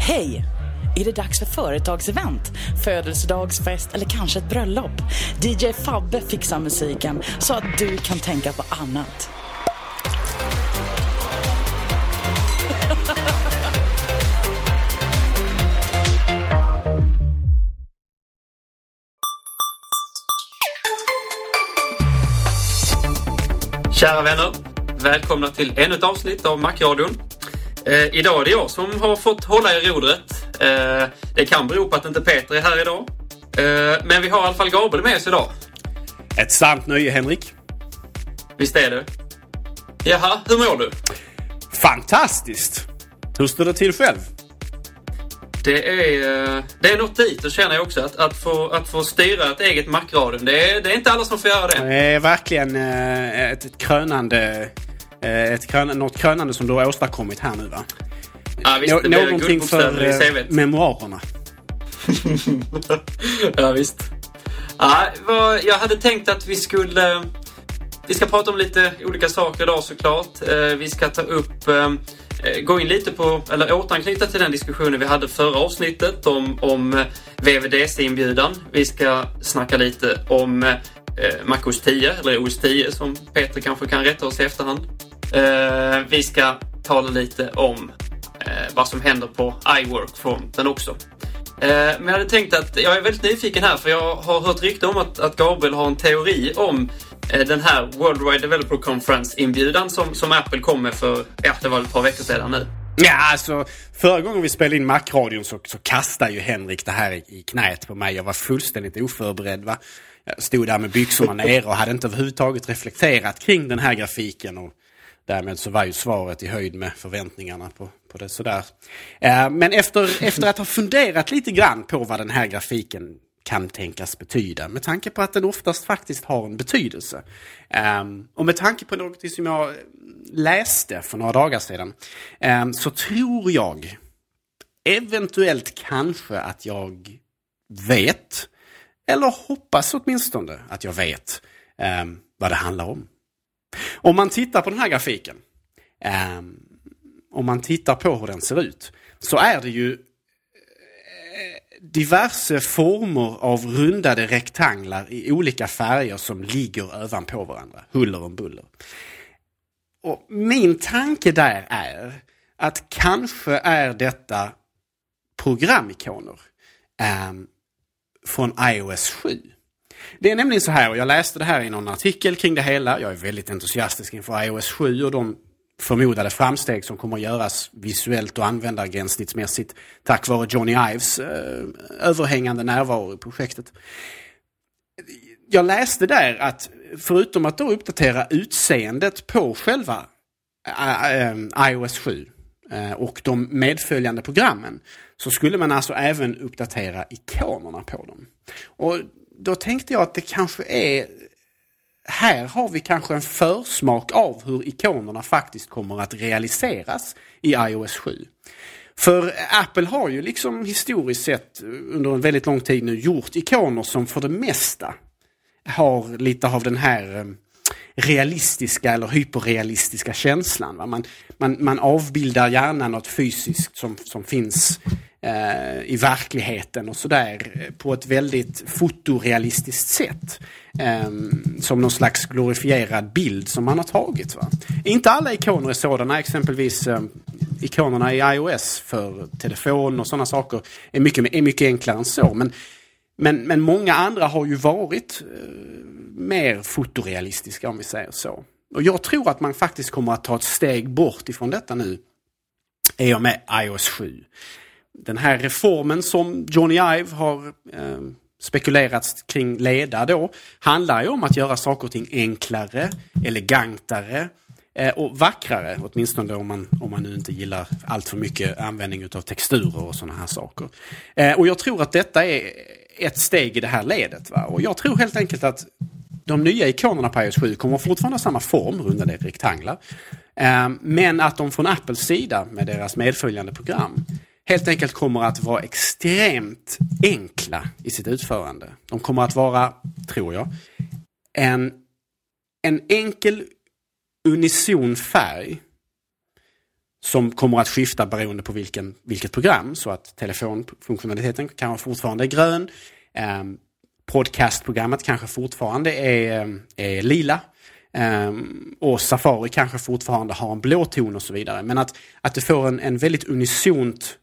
Hej! Är det dags för företagsevent, födelsedagsfest eller kanske ett bröllop? DJ Fabbe fixar musiken så att du kan tänka på annat. Kära vänner, välkomna till ännu ett avsnitt av Macradion. Eh, idag är det jag som har fått hålla i rodret. Eh, det kan bero på att inte Peter är här idag. Eh, men vi har i alla fall Gabriel med oss idag. Ett sant nöje, Henrik. Visst är det? Jaha, hur mår du? Fantastiskt! Hur står det till själv? Det är, eh, det är något dit och känner jag också. Att, att, få, att få styra ett eget Macradion. Det är, det är inte alla som får göra det. Det är verkligen eh, ett, ett krönande... Eh, ett krön, något krönande som du har åstadkommit här nu va? Ja, visst, Nå- någonting för eh, memoarerna. ja, visst. Ja, vad, jag hade tänkt att vi skulle... Vi ska prata om lite olika saker idag såklart. Eh, Vi ska ta upp... eh, Gå in lite på, eller återanknyta till den diskussionen vi hade förra avsnittet om, om VVDC-inbjudan. Vi ska snacka lite om eh, MacOS 10, eller OS 10 som Peter kanske kan rätta oss i efterhand. Eh, Vi ska tala lite om eh, vad som händer på iWork-fronten också. Eh, Men jag hade tänkt att jag är väldigt nyfiken här för jag har hört rykte om att, att Gabriel har en teori om eh, den här Worldwide Developer Conference-inbjudan som, som Apple kom med för, ja, det var ett par veckor sedan nu. Ja, alltså förra gången vi spelade in Macradion så, så kastade ju Henrik det här i, i knät på mig. Jag var fullständigt oförberedd. Va? Jag stod där med byxorna nere och hade inte överhuvudtaget reflekterat kring den här grafiken. Och därmed så var ju svaret i höjd med förväntningarna på, på det sådär. Eh, men efter, efter att ha funderat lite grann på vad den här grafiken kan tänkas betyda. Med tanke på att den oftast faktiskt har en betydelse. Ehm, och med tanke på något som jag läste för några dagar sedan. Ehm, så tror jag, eventuellt kanske att jag vet, eller hoppas åtminstone att jag vet ehm, vad det handlar om. Om man tittar på den här grafiken, ehm, om man tittar på hur den ser ut, så är det ju eh, diverse former av rundade rektanglar i olika färger som ligger ovanpå varandra. Huller om buller. Och min tanke där är att kanske är detta programikoner eh, från iOS 7. Det är nämligen så här, och jag läste det här i någon artikel kring det hela. Jag är väldigt entusiastisk inför iOS 7 och de förmodade framsteg som kommer att göras visuellt och användargränssnittsmässigt tack vare Johnny Ives eh, överhängande närvaro i projektet. Jag läste där att förutom att då uppdatera utseendet på själva eh, eh, iOS 7 eh, och de medföljande programmen så skulle man alltså även uppdatera ikonerna på dem. Och då tänkte jag att det kanske är här har vi kanske en försmak av hur ikonerna faktiskt kommer att realiseras i iOS 7. För Apple har ju liksom historiskt sett under en väldigt lång tid nu gjort ikoner som för det mesta har lite av den här ehm, realistiska eller hyperrealistiska känslan. Man, man, man avbildar gärna något fysiskt som, som finns eh, Eh, i verkligheten och sådär eh, på ett väldigt fotorealistiskt sätt. Ehm, som någon slags glorifierad bild som man har tagit. Va? Inte alla ikoner är sådana, exempelvis eh, ikonerna i iOS för telefon och sådana saker är mycket, är mycket enklare än så. Men, men, men många andra har ju varit mer fotorealistiska om vi säger så. Och jag tror att man faktiskt kommer att ta ett steg bort ifrån detta nu i och med iOS 7. Den här reformen som Johnny Ive har eh, spekulerats kring leda då handlar ju om att göra saker och ting enklare, elegantare eh, och vackrare. Åtminstone om man, om man nu inte gillar allt för mycket användning av texturer och sådana här saker. Eh, och jag tror att detta är ett steg i det här ledet. Va? Och jag tror helt enkelt att de nya ikonerna på iOS 7 kommer fortfarande ha samma form, rundade rektanglar. Eh, men att de från Apples sida med deras medföljande program helt enkelt kommer att vara extremt enkla i sitt utförande. De kommer att vara, tror jag, en, en enkel unison färg som kommer att skifta beroende på vilken, vilket program. Så att telefonfunktionaliteten kanske fortfarande är grön. Eh, podcastprogrammet kanske fortfarande är, är lila. Ehm, och Safari kanske fortfarande har en blå ton och så vidare. Men att, att det får en, en väldigt unisont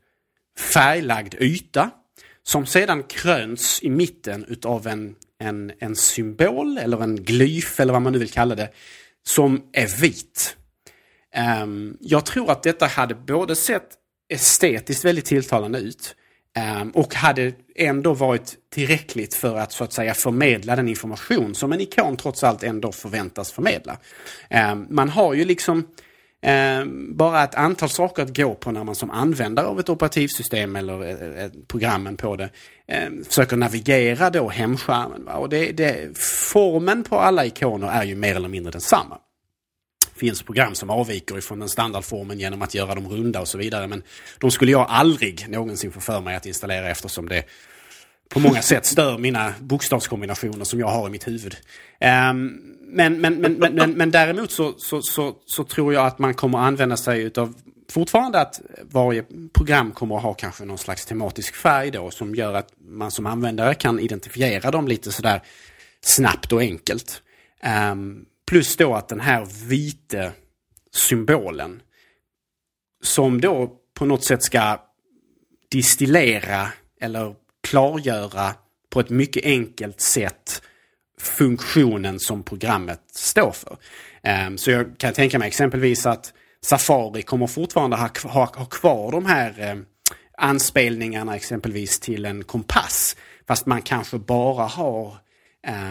färglagd yta som sedan kröns i mitten utav en, en, en symbol eller en glyf eller vad man nu vill kalla det som är vit. Um, jag tror att detta hade både sett estetiskt väldigt tilltalande ut um, och hade ändå varit tillräckligt för att så att säga förmedla den information som en ikon trots allt ändå förväntas förmedla. Um, man har ju liksom Ehm, bara ett antal saker att gå på när man som användare av ett operativsystem eller eh, eh programmen på det eh, försöker navigera då hemskärmen. Va? Och det, det, formen på alla ikoner är ju mer eller mindre densamma. Det finns program som avviker ifrån den standardformen genom att göra dem runda och så vidare. Men de skulle jag aldrig någonsin få för mig att installera eftersom det på många sätt stör mina bokstavskombinationer som jag har i mitt huvud. Um, men, men, men, men, men, men däremot så, så, så, så, tror jag att man kommer använda sig utav fortfarande att varje program kommer att ha kanske någon slags tematisk färg då som gör att man som användare kan identifiera dem lite sådär snabbt och enkelt. Um, plus då att den här vita symbolen som då på något sätt ska distillera eller klargöra på ett mycket enkelt sätt funktionen som programmet står för. Ehm, så jag kan tänka mig exempelvis att Safari kommer fortfarande ha, ha, ha kvar de här ehm, anspelningarna exempelvis till en kompass. Fast man kanske bara har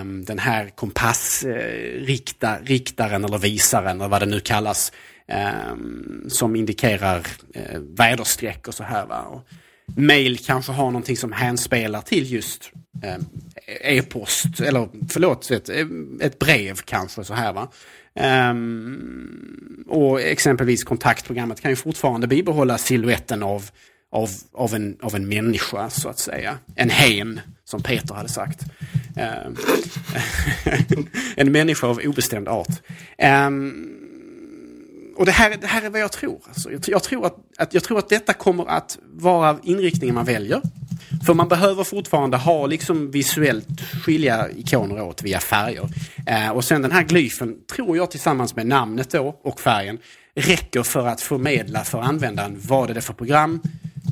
um, den här kompassriktaren eh, eller visaren eller vad det nu kallas. Um, som indikerar eh, uh, väderstreck och så här. Va? Och mail kanske har någonting som hänspelar till just Eh, e-post, eller förlåt, ett, ett brev kanske så här va. Um, och exempelvis kontaktprogrammet kan ju fortfarande bibehålla siluetten av, av, av, en, av en människa så att säga. En hen, som Peter hade sagt. Um, en människa av obestämd art. Um, och det här, det här är vad jag tror. Alltså, jag, jag, tror att, att, jag tror att detta kommer att vara inriktningen man väljer. För man behöver fortfarande ha liksom visuellt skilja ikoner åt via färger. Eh, och sen den här glyfen tror jag tillsammans med namnet då och färgen räcker för att förmedla för användaren vad är det för program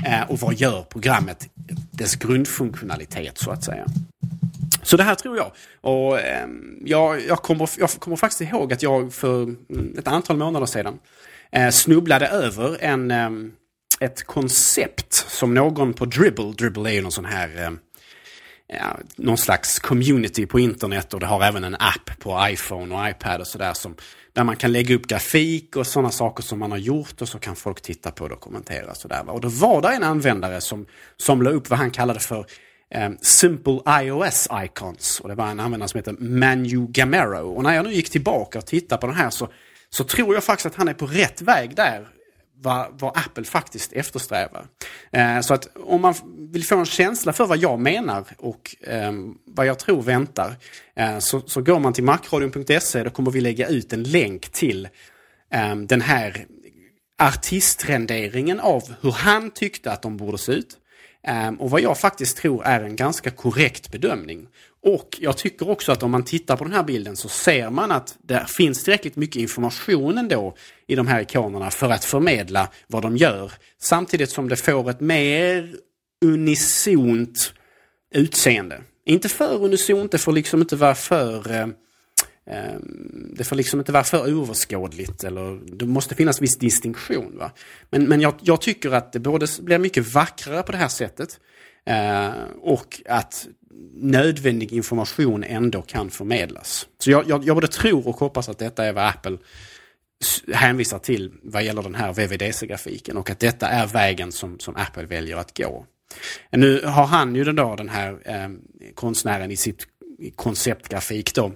eh, och vad gör programmet, dess grundfunktionalitet så att säga. Så det här tror jag. Och ehm, jag, jag, kommer, jag kommer faktiskt ihåg att jag för ett antal månader sedan eh, snubblade över en ehm, ett koncept som någon på Dribble, Dribble är ju någon sån här ehm, ja, någon slags community på internet och det har även en app på iPhone och iPad och sådär som där man kan lägga upp grafik och sådana saker som man har gjort och så kan folk titta på det och kommentera. Sådär. Och då var det en användare som, som la upp vad han kallade för eh, Simple iOS Icons. Och det var en användare som heter Manu Gamero. Och när jag nu gick tillbaka och tittade på den här så, så tror jag faktiskt att han är på rätt väg där vad, vad Apple faktiskt eftersträvar. Eh, så att om man vill få en känsla för vad jag menar och eh, vad jag tror väntar eh, så, så går man till macradion.se. Då kommer vi lägga ut en länk till eh, den här artistrenderingen av hur han tyckte att de borde se ut. Ehm, och vad jag faktiskt tror är en ganska korrekt bedömning. Och jag tycker också att om man tittar på den här bilden så ser man att det finns tillräckligt mycket information ändå i de här ikonerna för att förmedla vad de gör. Samtidigt som det får ett mer unisont utseende. Inte för unisont, det får liksom inte vara för eh, eh det får liksom inte vara för oöverskådligt eller det måste finnas viss distinktion. Va? Men, men jag, jag tycker att det både blir mycket vackrare på det här sättet eh, och att nödvändig information ändå kan förmedlas. Så jag, jag, jag både tror och hoppas att detta är vad Apple hänvisar till vad gäller den här VVDC-grafiken och att detta är vägen som, som Apple väljer att gå. Nu har han ju den, då, den här eh, konstnären i sitt konceptgrafik då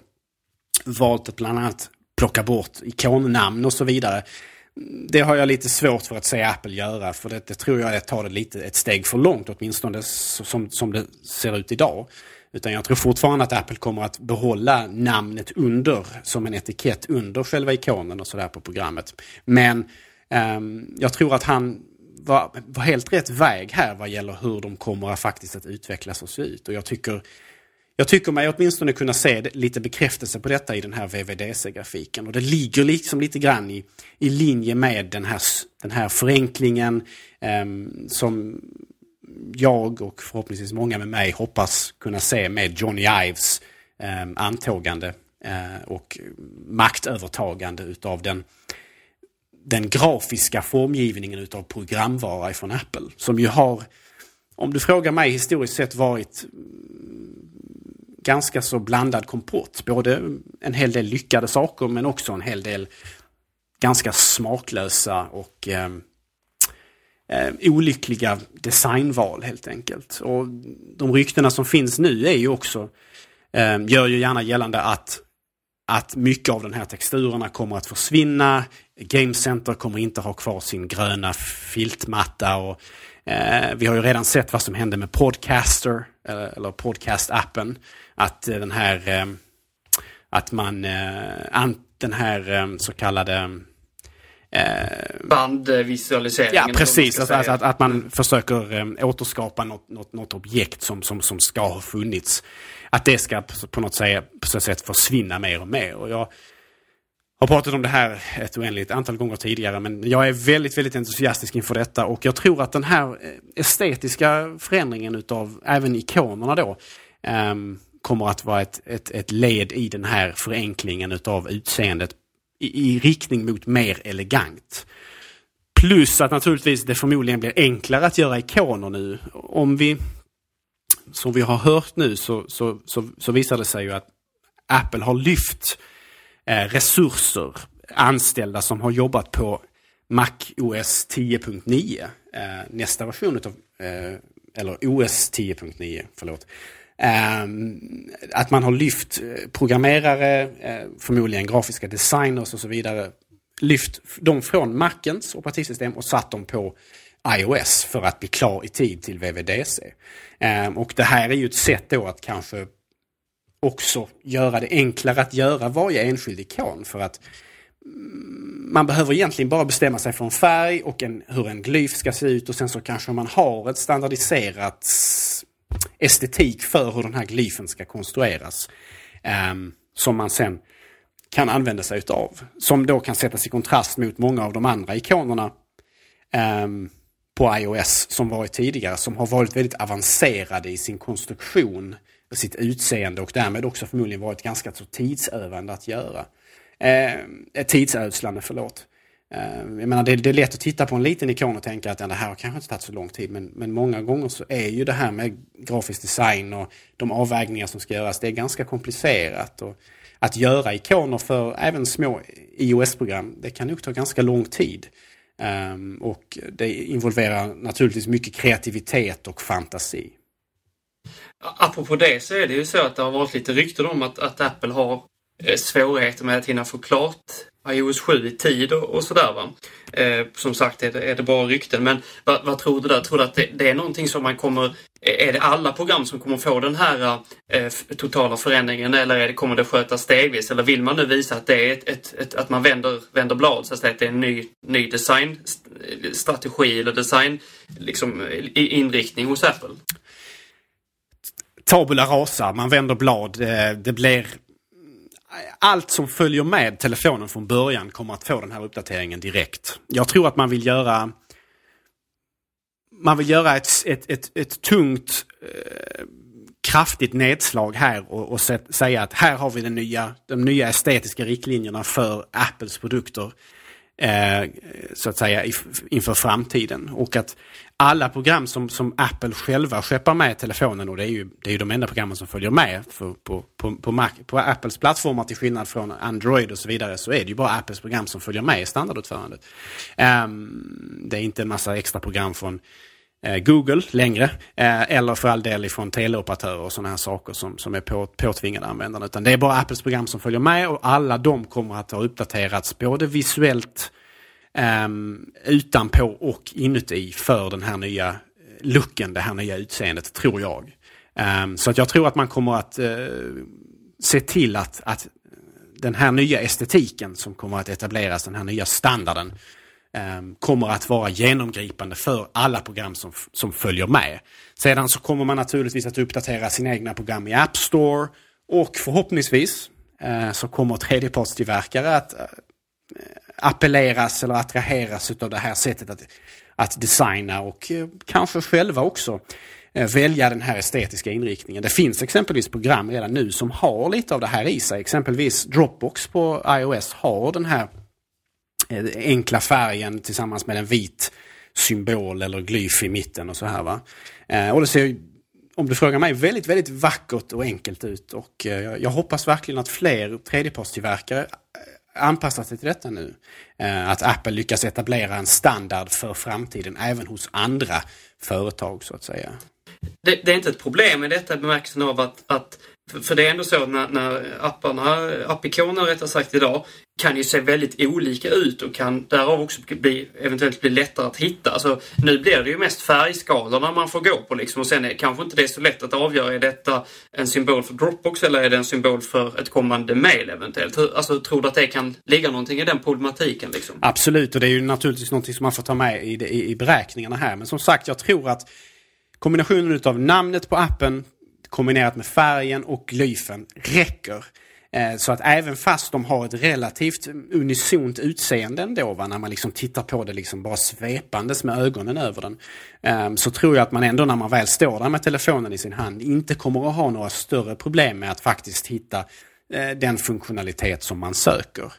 valt att bland annat plocka bort ikonnamn och så vidare. Det har jag lite svårt för att se Apple göra för det, det tror jag tar det lite ett steg för långt åtminstone som, som det ser ut idag. Utan jag tror fortfarande att Apple kommer att behålla namnet under som en etikett under själva ikonen och sådär på programmet. Men um, jag tror att han var, var, helt rätt väg här vad gäller hur de kommer att faktiskt att utvecklas och se ut. Och jag tycker jag tycker mig åtminstone kunna se lite bekräftelse på detta i den här VVDC-grafiken. Och det ligger liksom lite grann i, i linje med den här, den här förenklingen eh, som jag och förhoppningsvis många med mig hoppas kunna se med Johnny Ives eh, antågande eh, och maktövertagande utav den, den grafiska formgivningen utav programvara från Apple. Som ju har, om du frågar mig historiskt sett varit ganska så blandad kompott. Både en hel del lyckade saker men också en hel del ganska smaklösa och eh, olyckliga designval helt enkelt. Och de ryktena som finns nu är ju också, eh, gör ju gärna gällande att, att mycket av de här texturerna kommer att försvinna. Game Center kommer inte ha kvar sin gröna filtmatta och eh, vi har ju redan sett vad som hände med Podcaster, eller, eller Podcast-appen att eh, den här eh, att man eh, den här så kallade Bandvisualiseringen. Ja, precis. Alltså, alltså, att, att man försöker återskapa något, något, något objekt som, som, som ska ha funnits. Att det ska på något sätt försvinna mer och mer. Och jag har pratat om det här ett oändligt antal gånger tidigare men jag är väldigt, väldigt entusiastisk inför detta och jag tror att den här eh, estetiska förändringen utav även ikonerna då um, kommer att vara ett, ett, ett led i den här förenklingen utav utseendet i, i riktning mot mer elegant. Plus att naturligtvis det förmodligen blir enklare att göra ikoner nu. Om vi, som vi har hört nu, så, så, så, så visar det sig ju att Apple har lyft eh, resurser, anställda som har jobbat på Mac OS 10.9, eh, nästa version utav, eh, eller OS 10.9, förlåt. Eh, att man har lyft eh, programmerare, eh, förmodligen grafiska designers och så vidare, lyft dem från Macens operativsystem och satt dem på iOS för att bli klar i tid till VVDC. Ehm, och det här är ju ett sätt då att kanske också göra det enklare att göra varje enskild ikon för att mm, man behöver egentligen bara bestämma sig för en färg och en, hur en glyf ska se ut och sen så kanske man har ett standardiserat estetik för hur den här glyfen ska konstrueras. Um, som man sen kan använda sig utav. Som då kan sättas i kontrast mot många av de andra ikonerna um, på iOS som varit tidigare. Som har varit väldigt avancerade i sin konstruktion, och sitt utseende och därmed också förmodligen varit ganska så tidsövande att göra. Eh, eh tidsödslande, förlåt. Eh, jag menar, det, det, är lätt att titta på en liten ikon och tänka att ja, det här har kanske inte tagit så lång tid. Men, men många gånger så är ju det här med grafisk design och de avvägningar som ska göras, det är ganska komplicerat. Och att göra ikoner för även små iOS-program, det kan nog ta ganska lång tid. Um, och det involverar naturligtvis mycket kreativitet och fantasi. Apropå det så är det ju så att det har varit lite rykten om att, att Apple har eh, svårigheter med att hinna få klart iOS 7 i tid och, och sådär. Va? Eh, som sagt är det, är det bara rykten. Men vad, vad tror du där? Tror du att det, det, är någonting som man kommer... Är det alla program som kommer få den här eh, totala förändringen eller är det, kommer det skötas stegvis? Eller vill man nu visa att det är ett, ett, ett, att man vänder, vänder blad så att, säga, att det är en ny, ny designstrategi eller design liksom, inriktning hos Apple? Tabula rasa, man vänder blad. Eh, det blir allt som följer med telefonen från början kommer att få den här uppdateringen direkt. Jag tror att man vill göra man vill göra ett, ett, ett, ett tungt eh, kraftigt nedslag här och, och säga att här har vi den nya, de nya estetiska riktlinjerna för Apples produkter. Eh, så att säga inför framtiden. Och att alla program som, som Apple själva skeppar med i telefonen och det är ju, det är ju de enda programmen som följer med för, på, på, på, Mac, på Apples plattformar till skillnad från Android och så vidare så är det ju bara Apples program som följer med i standardutförandet. Um, det är inte en massa extra program från uh, Google längre uh, eller för all del ifrån teleoperatörer och sådana här saker som, som är på, påtvingade användarna. Utan det är bara Apples program som följer med och alla de kommer att ha uppdaterats både visuellt Ehm, utanpå och inuti för den här nya eh, looken, det här nya utseendet, tror jag. Ehm, så att jag tror att man kommer att eh, se till att, att den här nya estetiken som kommer att etableras, den här nya standarden, ehm, kommer att vara genomgripande för alla program som, som följer med. Sedan så kommer man naturligtvis att uppdatera sina egna program i App Store och förhoppningsvis eh, så kommer tredjepartstillverkare att appelleras eller attraheras av det här sättet att, att designa och eh, kanske själva också eh, välja den här estetiska inriktningen. Det finns exempelvis program redan nu som har lite av det här i sig. Exempelvis Dropbox på iOS har den här eh, enkla färgen tillsammans med en vit symbol eller glyf i mitten och så här. Va? Och det ser om du frågar mig, väldigt, väldigt vackert och enkelt ut. Och jag hoppas verkligen att fler tredjepartstillverkare anpassa sig till detta nu. Eh, att Apple lyckas etablera en standard för framtiden även hos andra företag så att säga. Det, det är inte ett problem i detta bemärkelsen av att, att för det är ändå så att när, när apparna, appikoner rättare sagt idag, kan ju se väldigt olika ut och kan därav också bli, eventuellt bli lättare att hitta. Alltså, nu blir det ju mest färgskalorna man får gå på liksom och sen är kanske inte det är så lätt att avgöra, är detta en symbol för Dropbox eller är det en symbol för ett kommande mail eventuellt? Alltså, tror du att det kan ligga någonting i den problematiken? Liksom? Absolut, och det är ju naturligtvis någonting som man får ta med i, i, i beräkningarna här. Men som sagt, jag tror att kombinationen utav namnet på appen kombinerat med färgen och glyfen räcker. Eh, så att även fast de har ett relativt unisont utseende ändå, va, när man liksom tittar på det liksom bara svepandes med ögonen över den. Eh, så tror jag att man ändå när man väl står där med telefonen i sin hand inte kommer att ha några större problem med att faktiskt hitta eh, den funktionalitet som man söker.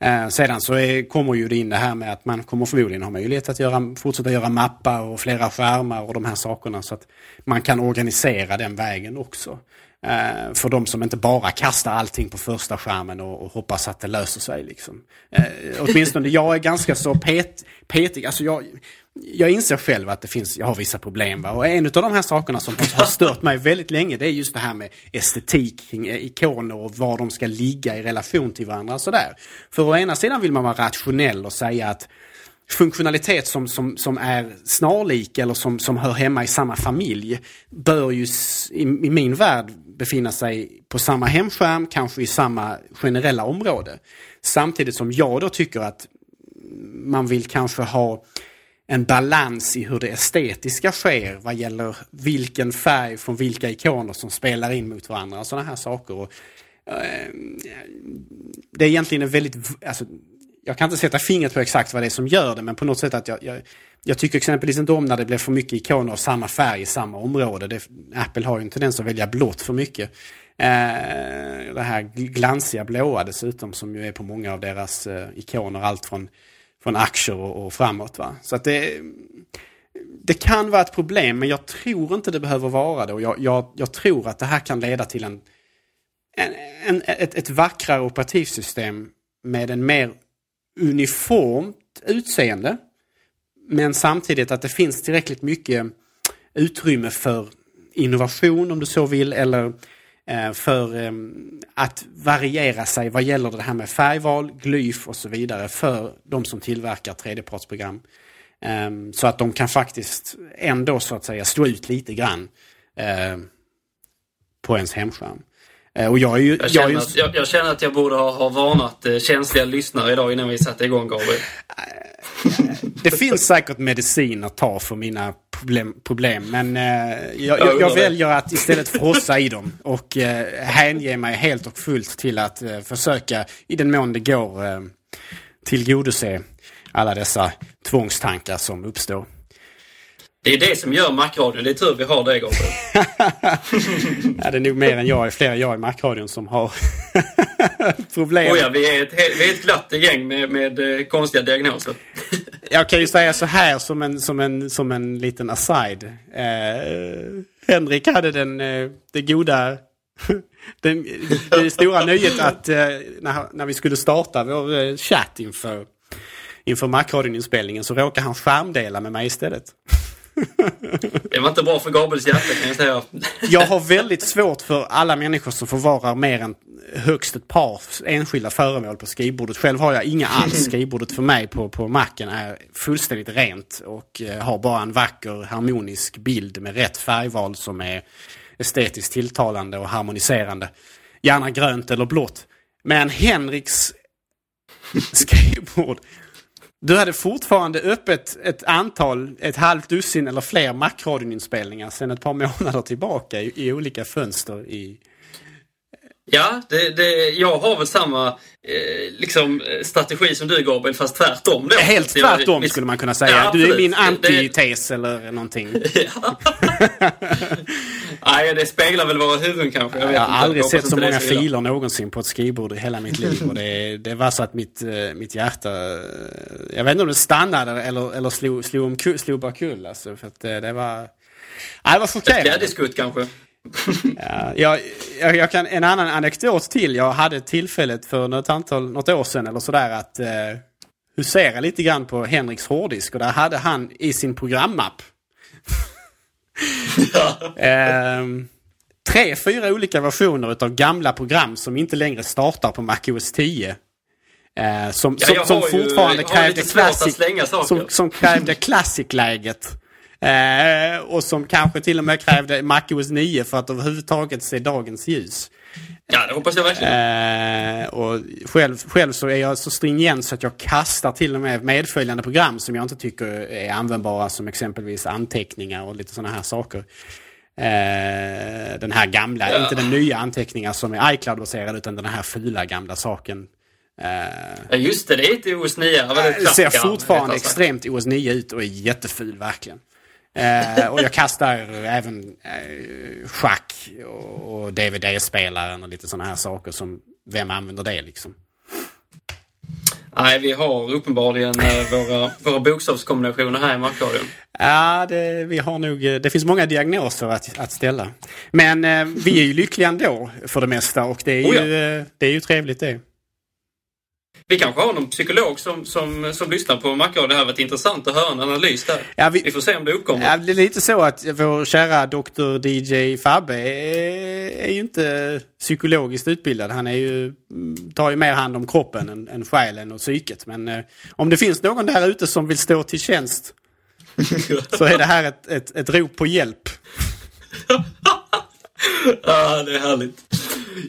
Eh, sedan så är, kommer ju det in det här med att man kommer förmodligen ha möjlighet att göra, fortsätta göra mappar och flera skärmar och de här sakerna så att man kan organisera den vägen också. Eh, för de som inte bara kastar allting på första skärmen och, och hoppas att det löser sig. Liksom. Eh, åtminstone jag är ganska så pet, petig. Alltså jag, jag inser själv att det finns, jag har vissa problem. Va? Och en av de här sakerna som har stört mig väldigt länge det är just det här med estetik kring eh, ikoner och var de ska ligga i relation till varandra. Och sådär. För å ena sidan vill man vara rationell och säga att funktionalitet som, som, som är snarlik eller som, som hör hemma i samma familj bör ju i, i min värld befinna sig på samma hemskärm, kanske i samma generella område. Samtidigt som jag då tycker att man vill kanske ha en balans i hur det estetiska sker vad gäller vilken färg från vilka ikoner som spelar in mot varandra och sådana här saker. Och, eh, det är egentligen en väldigt, alltså, jag kan inte sätta fingret på exakt vad det är som gör det men på något sätt att jag, jag, jag tycker exempelvis inte om när det blir för mycket ikoner av samma färg i samma område. Det, Apple har ju en tendens att välja blått för mycket. Eh, det här glansiga blåa dessutom som ju är på många av deras eh, ikoner. Allt från, från aktier och, och framåt. Va? Så att det, det kan vara ett problem men jag tror inte det behöver vara det. Och jag, jag, jag tror att det här kan leda till en, en, en ett, ett vackrare operativsystem med en mer uniformt utseende. Men samtidigt att det finns tillräckligt mycket utrymme för innovation om du så vill eller för eh, att variera sig vad gäller det här med färgval, glyf och så vidare för de som tillverkar tredjepartsprogram. Eh, så att de kan faktiskt ändå så att säga stå ut lite grann eh, på ens hemskärm. Eh, och jag, är ju, Jag känner, jag är ju, att, jag, jag känner att jag borde ha, ha varnat eh, känsliga lyssnare idag innan vi satte igång Gabriel. Det finns säkert medicin att ta för mina problem, problem men eh, jag, jag, jag väljer att istället frossa i dem och eh, hänge mig helt och fullt till att eh, försöka, i den mån det går, eh, tillgodose alla dessa tvångstankar som uppstår. Det är det som gör Macradion. Det är tur vi har det Gabriel. Ja, det är nog mer än jag, fler än jag i Macradion som har problem. Oh ja, vi, är ett, vi är ett glatt gäng med, med eh, konstiga diagnoser. Jag kan ju säga så här som en, som en, som en liten aside. Eh, Henrik hade den, eh, det goda, den, det stora nöjet att eh, när, när vi skulle starta vår eh, chatt inför, inför Macradion-inspelningen så råkade han skärmdela med mig istället. Det var inte bra för Gabriels hjärta kan jag säga. Jag har väldigt svårt för alla människor som förvarar mer än högst ett par enskilda föremål på skrivbordet. Själv har jag inga alls. Skrivbordet för mig på, på Macen är fullständigt rent och eh, har bara en vacker harmonisk bild med rätt färgval som är estetiskt tilltalande och harmoniserande. Gärna grönt eller blått. Men Henriks skrivbord du hade fortfarande öppet ett antal, ett halvt dussin eller fler Macradion-inspelningar sedan ett par månader tillbaka i, i olika fönster i... Ja, det, det, jag har väl samma eh, liksom, eh, strategi som du Gabriel, fast tvärtom. Då. Helt jag- tvärtom skulle man kunna säga. Ja, du är min Det- det- antites eller någonting. Nej, det speglar väl våra huvuden kanske. Jag, Jag har aldrig sett så det många filer någonsin på ett skrivbord i hela mitt liv. Och det, det var så att mitt, eh, mitt hjärta... eh, Jag vet inte om det stannade eller, eller slog, slog, slog bakull. Alltså, för att eh, det var... Nej, det var chockerande. Glädjeskutt kanske. Ja, jag, jag, kan, en annan anekdot till. Jag hade tillfället för något, antal, något år sedan eller sådär att eh, husera lite grann på Henriks hårddisk. Och där hade han i sin programapp ehm, tre, fyra olika versioner av gamla program som inte längre startar på MacOS 10. Eh, som, Ja, som, som ju- fortfarande har krävde classic, som, som krävde classic-läget. Eh, och som kanske till och med krävde MacOS 9 för att överhuvudtaget se dagens ljus. Ja, det hoppas jag verkligen. Eh, och själv, själv så är jag så stringent så att jag kastar till och med medföljande program som jag inte tycker är användbara som exempelvis anteckningar och lite sådana här saker. Eh, den här gamla, Ja. inte den nya anteckningar som är iCloud-baserad utan den här fula gamla saken. Eh, Ja, just det, det är inte OS 9. Det ser fortfarande extremt OS 9 ut och är jätteful verkligen. Eh, och jag kastar även eh, schack och, och DVD-spelaren och lite sådana här saker som vem använder det liksom? Nej, vi har uppenbarligen eh, våra, våra bokstavskombinationer här i Macradion. Ja, det, vi har nog, eh, det finns många diagnoser att, att ställa. Men eh, vi är ju lyckliga ändå för det mesta och det är, Oh ja. ju, eh, det är ju trevligt det. Vi kanske har någon psykolog som, som, som lyssnar på Macradion. Det här varit intressant att höra en analys där. Ja, vi- vi... får se om det uppkommer. Ja, det är lite så att vår kära Dr. DJ Fabbe är, är ju inte psykologiskt utbildad. Han är ju, mm, tar ju mer hand om kroppen än, än själen och psyket. Men eh, om det finns någon där ute som vill stå till tjänst så är det här ett, ett, ett rop på hjälp. Ja, det är härligt.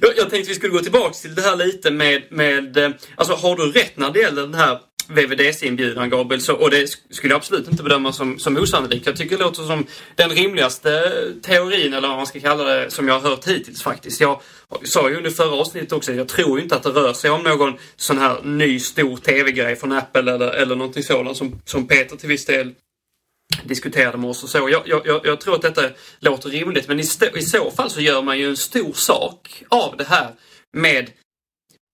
Jag, jag tänkte vi skulle gå tillbaka till det här lite med, med eh, alltså har du rätt när det gäller den här VVDC-inbjudan Gabriel, så, och det skulle jag absolut inte bedöma som, som osannolikt. Jag tycker det låter som den rimligaste teorin, eller vad man ska kalla det, som jag har hört hittills faktiskt. Jag sa ju under förra avsnittet också att jag tror ju inte att det rör sig om någon sån här ny stor TV-grej från Apple eller, eller någonting sådant som, som Peter till viss del diskuterade med oss och så. Jag, jag, jag, tror att detta låter rimligt men i, st- i så fall så gör man ju en stor sak av det här med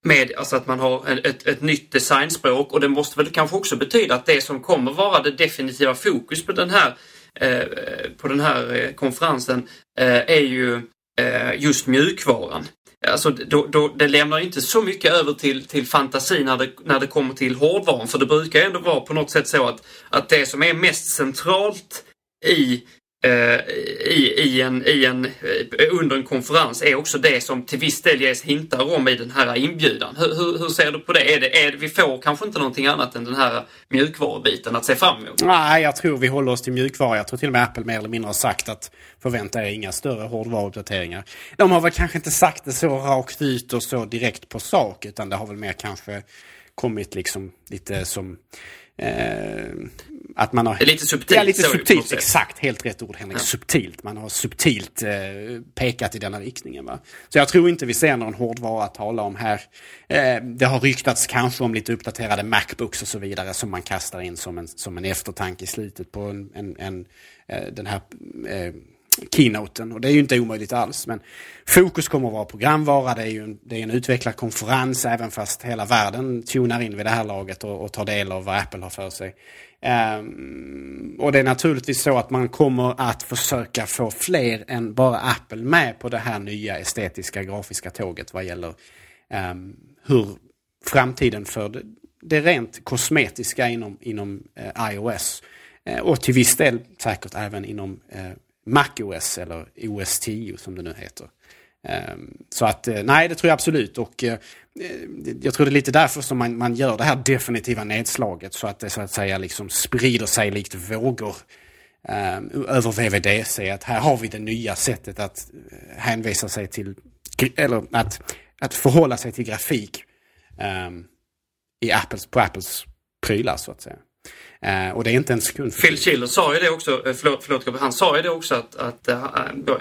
med alltså att man har en, ett, ett nytt designspråk och det måste väl kanske också betyda att det som kommer vara det definitiva fokus på den här, eh, på den här eh, konferensen eh, är ju eh, just mjukvaran. Alltså, då, då, det lämnar inte så mycket över till, till fantasi när det, när det kommer till hårdvaran. För det brukar ändå vara på något sätt så att, att det som är mest centralt i Eh, i, i en, i en, eh, under en konferens är också det som till viss del ges hintar om i den här inbjudan. Hur, hur, hur ser du på det? Är det, är det? Vi får kanske inte någonting annat än den här mjukvarubiten att se fram emot? Nej, jag tror vi håller oss till mjukvara. Jag tror till och med Apple mer eller mindre har sagt att förvänta er inga större hårdvaruuppdateringar. De har väl kanske inte sagt det så rakt ut och så direkt på sak utan det har väl mer kanske kommit liksom lite som Eh, att man har... Det är lite subtilt. Ja, lite subtilt. Exakt, helt rätt ord Henrik. Ja. Subtilt. Man har subtilt eh, pekat i denna riktningen. Va? Så jag tror inte vi ser någon hårdvara att tala om här. Eh, det har ryktats kanske om lite uppdaterade Macbooks och så vidare som man kastar in som en, som en eftertanke i slutet på en, en, en eh, den här eh, keynoten. Och det är ju inte omöjligt alls. Men fokus kommer att vara programvara. Det är ju en, det är en utvecklad konferens även fast hela världen tunar in vid det här laget och, och tar del av vad Apple har för sig. Um, och det är naturligtvis så att man kommer att försöka få fler än bara Apple med på det här nya estetiska grafiska tåget vad gäller um, hur framtiden för det, det rent kosmetiska inom, inom uh, iOS uh, och till viss del säkert även inom eh, uh, MacOS eller OS 10 som det nu heter. Ehm, så att eh, nej, det tror jag absolut. Och eh, eh, jag tror det är lite därför som man, man gör det här definitiva nedslaget. Så att det så att säga liksom sprider sig likt vågor ehm, över VVDC. Att här har vi det nya sättet att hänvisa sig till, eller att, att förhålla sig till grafik um, i Apples, på Apples prylar så att säga. Eh, och det är inte en sekund. Phil Schiller sa ju det också, eh, förlåt, förlåt han sa ju det också att, att uh,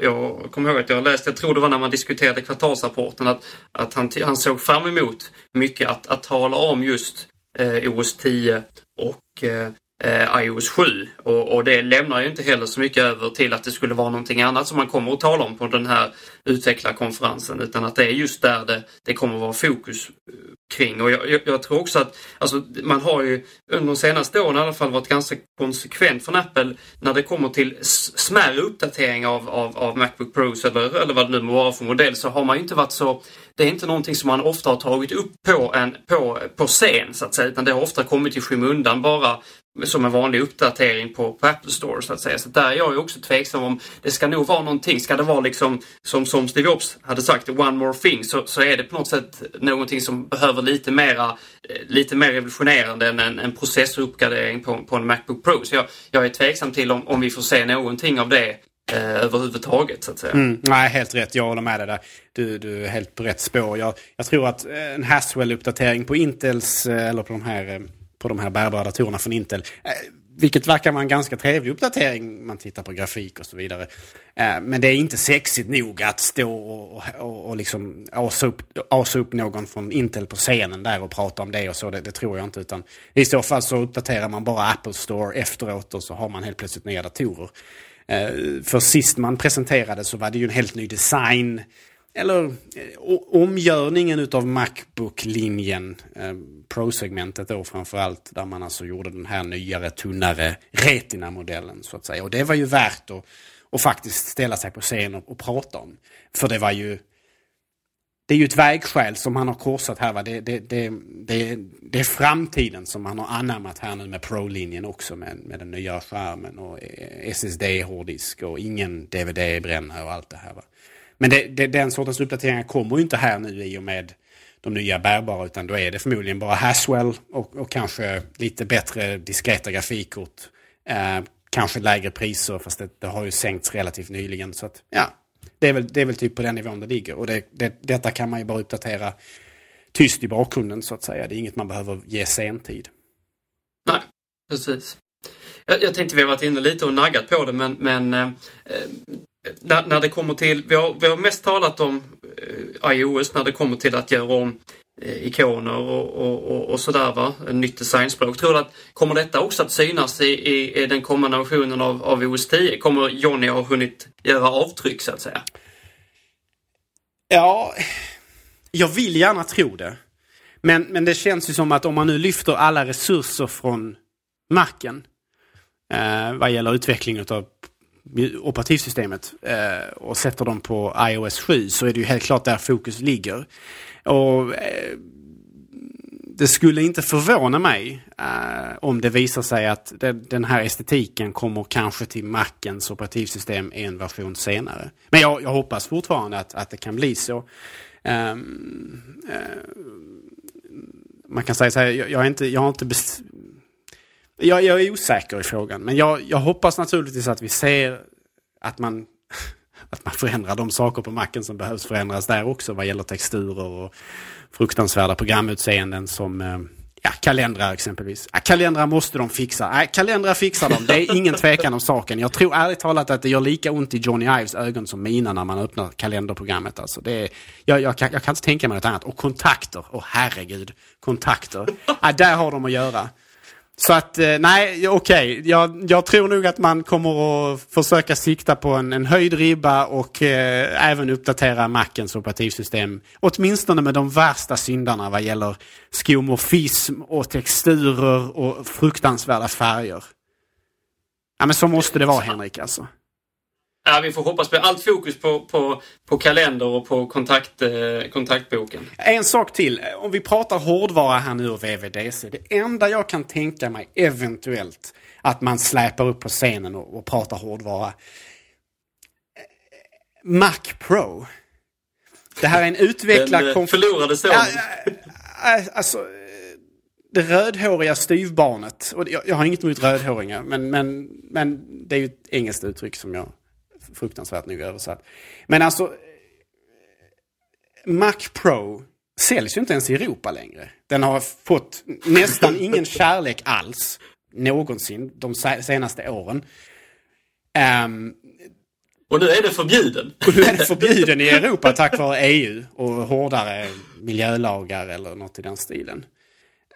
jag kommer ihåg att jag läste, jag tror det var när man diskuterade kvartalsrapporten, att, att han, han såg fram emot mycket att, att tala om just uh, OS 10 och uh, eh, iOS 7 och, och, det lämnar ju inte heller så mycket över till att det skulle vara någonting annat som man kommer att tala om på den här utvecklarkonferensen utan att det är just där det, det kommer att vara fokus eh, kring. Och jag, jag, jag, tror också att alltså, man har ju under de senaste åren i alla fall varit ganska konsekvent från Apple när det kommer till smärre uppdateringar av, av, av Macbook Pros eller, eller vad det nu må vara för modell så har man ju inte varit så det är inte någonting som man ofta har tagit upp på, en, på, på scen så att säga utan det har ofta kommit i skymundan bara som en vanlig uppdatering på, på Apple Store så att säga. Så där är jag ju också tveksam om det ska nog vara någonting. Ska det vara liksom som, som Steve Jobs hade sagt, one more thing, så, så är det på något sätt någonting som behöver lite mera, eh, lite mer revolutionerande än en, en processoruppgradering på, på en Macbook Pro. Så jag, jag är tveksam till om, om vi får se någonting av det eh, överhuvudtaget så att säga. Mm, nej, helt rätt. Jag håller med dig där. Du, du är helt på rätt spår. Jag, jag tror att en Haswell-uppdatering på Intels, eh, eller på de här eh, på de här bärbara datorerna från Intel. Eh, vilket verkar vara en ganska trevlig uppdatering. Man tittar på grafik och så vidare. Eh, men det är inte sexigt nog att stå och, och, och liksom asa upp, asa upp någon från Intel på scenen där och prata om det och så. Det, det, tror jag inte. Utan I så fall så uppdaterar man bara Apple Store efteråt och så har man helt plötsligt nya datorer. Eh, för sist man presenterade så var det ju en helt ny design eller eh, omgörningen utav Macbook-linjen, eh, Pro-segmentet då framförallt, där man alltså gjorde den här nyare, tunnare Retina-modellen så att säga. Och det var ju värt att, att faktiskt ställa sig på scen och, och prata om. För det var ju det är ju ett vägskäl som han har korsat här. Va? Det, det, det, det, det är framtiden som han har anammat här nu med Pro-linjen också med, med den nya skärmen och eh, SSD-hårddisk och ingen DVD-brännare och allt det här. Va? Men det, det, den sortens uppdateringar kommer ju inte här nu i och med de nya bärbara utan då är det förmodligen bara Haswell och, och kanske lite bättre diskreta grafikkort. Eh, kanske lägre priser fast det, det, har ju sänkts relativt nyligen. Så att, ja, det är, väl, det är väl typ på den nivån det ligger. Och det, det, detta kan man ju bara uppdatera tyst i bakgrunden så att säga. Det är inget man behöver ge sentid. Nej, precis. Jag, jag tänkte vi har varit inne lite och naggat på det men, men eh, när, när det kommer till, vi har, vi har mest talat om eh, iOS när det kommer till att göra om eh, ikoner och, och, och, och sådär va, nytt designspråk. Tror du att kommer detta också att synas i, i, i den kommande versionen av, av OS 10? Kommer Johnny ha hunnit göra avtryck så att säga? Ja, jag vill gärna tro det. Men, men det känns ju som att om man nu lyfter alla resurser från marken eh, vad gäller utveckling av operativsystemet eh, och sätter dem på iOS 7 så är det ju helt klart där fokus ligger. Och eh, det skulle inte förvåna mig eh, om det visar sig att det, den här estetiken kommer kanske till Macens operativsystem en version senare. Men jag, jag hoppas fortfarande att, att det kan bli så. Eh, eh, man kan säga så här, jag, jag, är inte, jag har inte jag, jag är osäker i frågan. Men jag, jag hoppas naturligtvis att vi ser att man att man förändrar de saker på macken som behövs förändras där också vad gäller texturer och fruktansvärda programutseenden som eh, ja, kalendrar exempelvis. Ja, kalendrar måste de fixa. Ja, kalendrar fixar de. Det är ingen tvekan om saken. Jag tror ärligt talat att det gör lika ont i Johnny Ives ögon som mina när man öppnar kalenderprogrammet. Alltså, det är, jag, jag, kan, jag kan inte tänka mig något annat. Och kontakter. Åh oh, herregud. Kontakter. Ja, där har de att göra. Så att eh, nej, okej. Okay. Jag, jag, tror nog att man kommer att försöka sikta på en, en höjd ribba och eh, även uppdatera Macens operativsystem. Åtminstone med de värsta syndarna vad gäller skomorfism och texturer och fruktansvärda färger. Ja men så måste det vara Henrik alltså. Ja, vi får hoppas på allt fokus på, på, på kalender och på kontakt, eh, kontaktboken. En sak till. Om vi pratar hårdvara här nu och VVDC. Det enda jag kan tänka mig eventuellt att man släpar upp på scenen och, och pratar hårdvara. Mac Pro. Det här är en utvecklad... Den eh, förlorade sonen. Ja, alltså, det rödhåriga styvbarnet. Och jag, jag har inget emot rödhåringar, men, men, men det är ju ett engelskt uttryck som jag fruktansvärt nog översatt. Men alltså, Mac Pro säljs ju inte ens i Europa längre. Den har fått nästan ingen kärlek alls någonsin de senaste åren. Um, och nu är det förbjuden. Och nu är det förbjuden i Europa tack vare EU och hårdare miljölagar eller något i den stilen.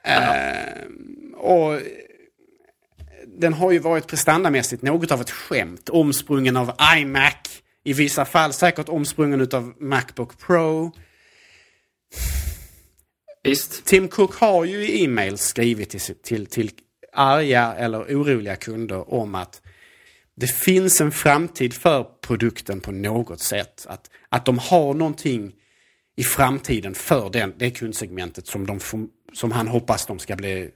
Uh, och den har ju varit prestandamässigt något av ett skämt. Omsprungen av iMac. I vissa fall säkert omsprungen av Macbook Pro. Visst. Tim Cook har ju i e-mail skrivit till, till, till arga eller oroliga kunder om att det finns en framtid för produkten på något sätt. Att, att de har någonting i framtiden för den, det kundsegmentet som, de, som han hoppas de ska bli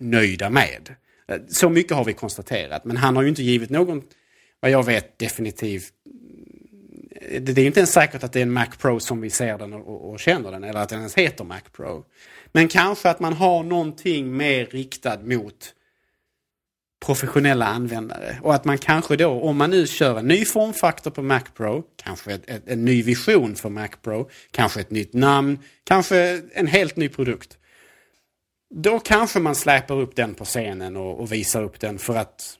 nöjda med. Eh, så mycket har vi konstaterat. Men han har ju inte givit någon, vad jag vet, definitiv... Eh, det är inte ens säkert att det är en Mac Pro som vi ser den och, och känner den. Eller att den ens heter Mac Pro. Men kanske att man har någonting mer riktad mot professionella användare. Och att man kanske då, om man nu kör en ny formfaktor på Mac Pro, kanske ett, ett, en ny vision för Mac Pro, kanske ett nytt namn, kanske en helt ny produkt. Då kanske man släpar upp den på scenen och, och visar upp den för att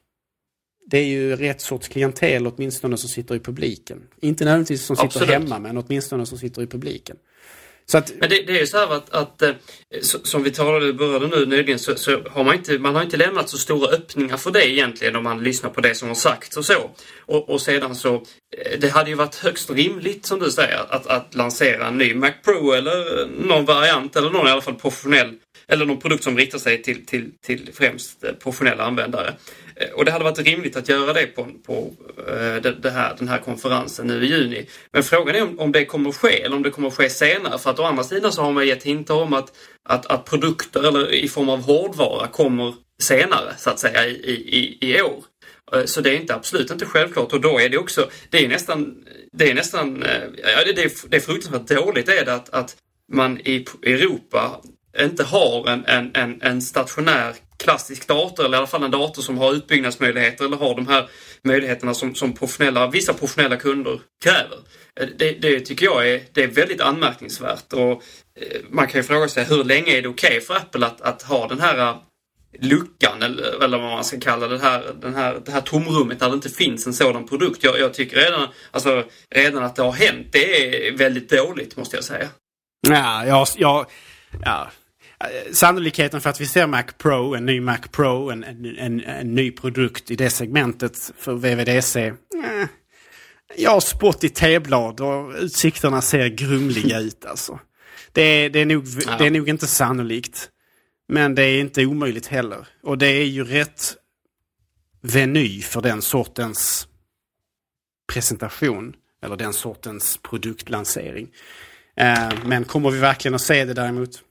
det är ju rätt sorts klientel åtminstone som sitter i publiken. Inte nödvändigtvis som sitter Absolut. hemma men åtminstone som sitter i publiken. Att, men det, det, är ju så här att, att eh, som vi talade började nu nyligen så, så, har man inte, man har inte lämnat så stora öppningar för det egentligen om man lyssnar på det som har sagts och så. Och, och sedan så, eh, det hade ju varit högst rimligt som du säger att, att lansera en ny Mac Pro eller någon variant eller någon i alla fall professionell eller någon produkt som riktar sig till, till, till främst eh, professionella användare. Eh, och det hade varit rimligt att göra det på, på eh, det, här, den här konferensen nu i juni. Men frågan är om, om det kommer att ske eller om det kommer att ske senare. För att å andra sidan så har man gett hintar om att, att, att produkter eller i form av hårdvara kommer senare så att säga i, i, i år. Så det är inte absolut inte självklart och då är det också, det är nästan, det är nästan, ja det, är, det är fruktansvärt dåligt är det att, att man i Europa inte har en, en, en, en stationär klassisk dator eller i alla fall en dator som har utbyggnadsmöjligheter eller har de här möjligheterna som, som professionella, vissa professionella kunder kräver. Eh, det, det tycker jag är, det är väldigt anmärkningsvärt och eh, man kan ju fråga sig hur länge är det okej okay för Apple att, att ha den här eh, luckan eller, eller vad man ska kalla det här, den här, det här tomrummet där det inte finns en sådan produkt. Jag, jag tycker redan, alltså, redan att det har hänt, det är väldigt dåligt måste jag säga. Ja, jag, jag, ja, Sannolikheten för att vi ser Mac Pro, en ny Mac Pro, en, en, en, en ny produkt i det segmentet för VVDC. Eh, jag har spått i teblad och utsikterna ser grumliga ut alltså. Det är, det, är nog, ja. det är nog inte sannolikt. Men det är inte omöjligt heller. Och det är ju rätt veny för den sortens presentation. Eller den sortens produktlansering. Eh, men kommer vi verkligen att se det däremot?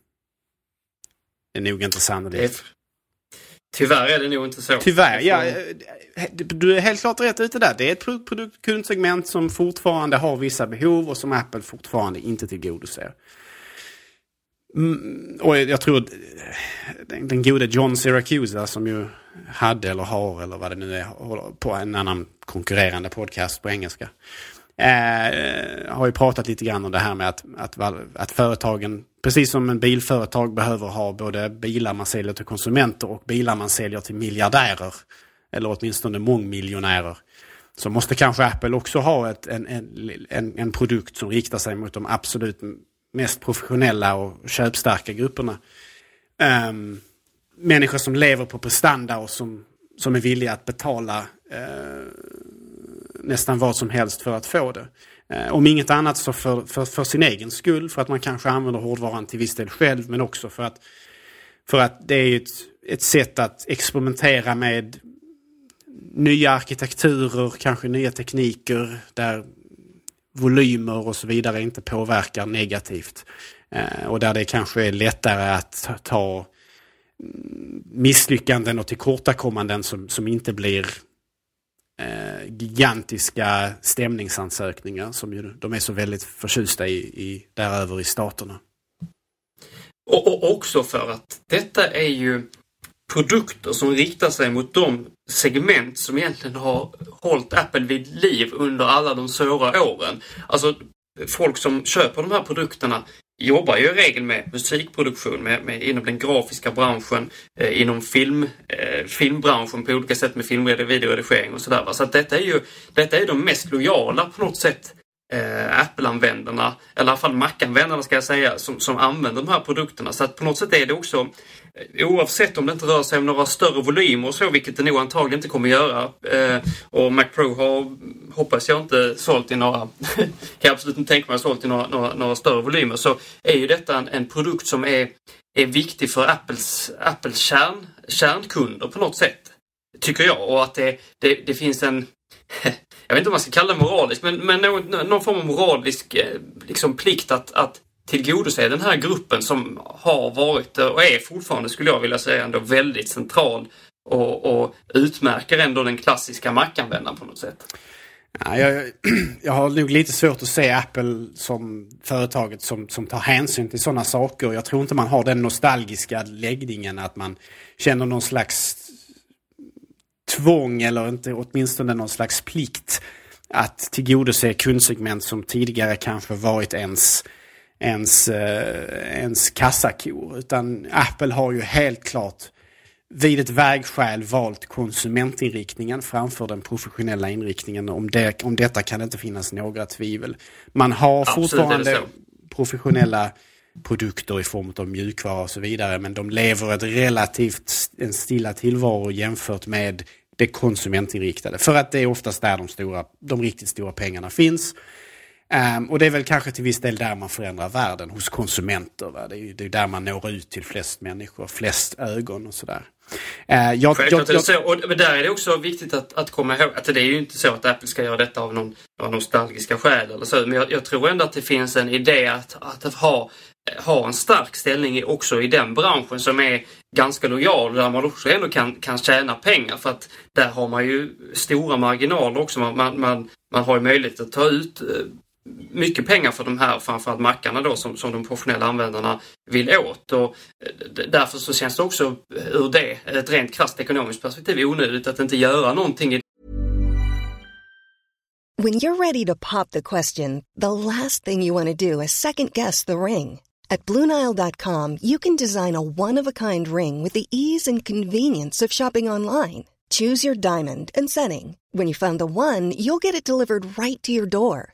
Är nog inte sannolikt. tyvärr är det nog inte så. Tyvärr, ja. Eh, Du är helt klart rätt ute där. Det är ett pro- produktkundssegment som fortfarande har vissa behov och som Apple fortfarande inte tillgodoser. Mm, och jag tror att den, den gode John Siracusa som ju hade eller har eller vad det nu är på en annan konkurrerande podcast på engelska. Eh, har ju pratat lite grann om det här med att, att, att företagen, precis som en bilföretag behöver ha både bilar man säljer till konsumenter och bilar man säljer till miljardärer. Eller åtminstone mångmiljonärer. Så måste kanske Apple också ha ett, en, en, en, en produkt som riktar sig mot de absolut mest professionella och köpstarka grupperna. Um, människor som lever på prestanda och som, som är villiga att betala uh, nästan vad som helst för att få det. Eh, om inget annat så för, för, för sin egen skull, för att man kanske använder hårdvaran till viss del själv, men också för att, för att det är ett, ett sätt att experimentera med nya arkitekturer, kanske nya tekniker där volymer och så vidare inte påverkar negativt. Eh, och där det kanske är lättare att ta misslyckanden och tillkortakommanden som, som inte blir Eh, gigantiska stämningsansökningar som ju, de är så väldigt förtjusta i, i däröver i staterna. Och, och också för att detta är ju produkter som riktar sig mot de segment som egentligen har hållit Apple vid liv under alla de svåra åren. Alltså folk som köper de här produkterna jobbar ju i regel med musikproduktion, med, med, inom den grafiska branschen, eh, inom film, eh, filmbranschen på olika sätt med filmredi- videoredigering och sådär. Så att detta är ju detta är de mest lojala på något sätt eh, Apple-användarna, eller i alla fall Mac-användarna ska jag säga, som, som använder de här produkterna. Så att på något sätt är det också, Eh, oavsett om det inte rör sig om några större volymer och så, vilket det nog antagligen inte kommer göra. Eh, och Mac Pro har, hoppas jag, inte sålt i några, kan jag absolut inte tänka mig, sålt i några, några, några större volymer, så är ju detta en, en produkt som är, är viktig för Apples, Apples kärn, kärnkunder på något sätt. Tycker jag. Och att det, det, det finns en jag vet inte om man ska kalla det moralisk, men, men någon, någon form av moralisk eh, liksom, plikt att, att tillgodose den här gruppen som har varit och är fortfarande, skulle jag vilja säga, ändå väldigt central och, och utmärker ändå den klassiska Mac-användaren på något sätt. Ja, jag, jag har nog lite svårt att se Apple som företaget som, som tar hänsyn till sådana saker. Jag tror inte man har den nostalgiska läggningen att man känner någon slags tvång eller inte åtminstone någon slags plikt att tillgodose kundsegment som tidigare kanske varit ens, ens, eh, ens kassakor. Utan Apple har ju helt klart vid ett vägskäl valt konsumentinriktningen framför den professionella inriktningen. Om, det, om detta kan det inte finnas några tvivel. Man har Absolut fortfarande professionella produkter i form av mjukvara och så vidare. Men de lever ett relativt en stilla tillvaro jämfört med det konsumentinriktade. För att det är oftast där de, stora, de riktigt stora pengarna finns. Ehm, och det är väl kanske till viss del där man förändrar världen, hos konsumenter. Va? Det är det är där man når ut till flest människor, flest ögon och sådär. Uh, jag, Självklart jag, jag, så. Och, men där är det också viktigt att, att komma ihåg att det är ju inte så att Apple ska göra detta av någon, av nostalgiska skäl eller så. Men jag, jag tror ändå att det finns en idé att, att ha, ha en stark ställning också i den branschen som är ganska lojal där man också ändå kan, kan tjäna pengar för att där har man ju stora marginaler också. Man, man, man, man har ju möjlighet att ta ut eh, mycket pengar för de här framförallt mackarna då som, som de professionella användarna vill åt. Och eh, därför så känns det också eh, ur det, ett rent krasst ekonomiskt perspektiv, onödigt att inte göra någonting When you're ready to pop the question, the last thing you want to do is second guess the ring. At Bluenile.com, you can design a one of a kind ring with the ease and convenience of shopping online. Choose your diamond and setting. When you find the one, you'll get it delivered right to your door.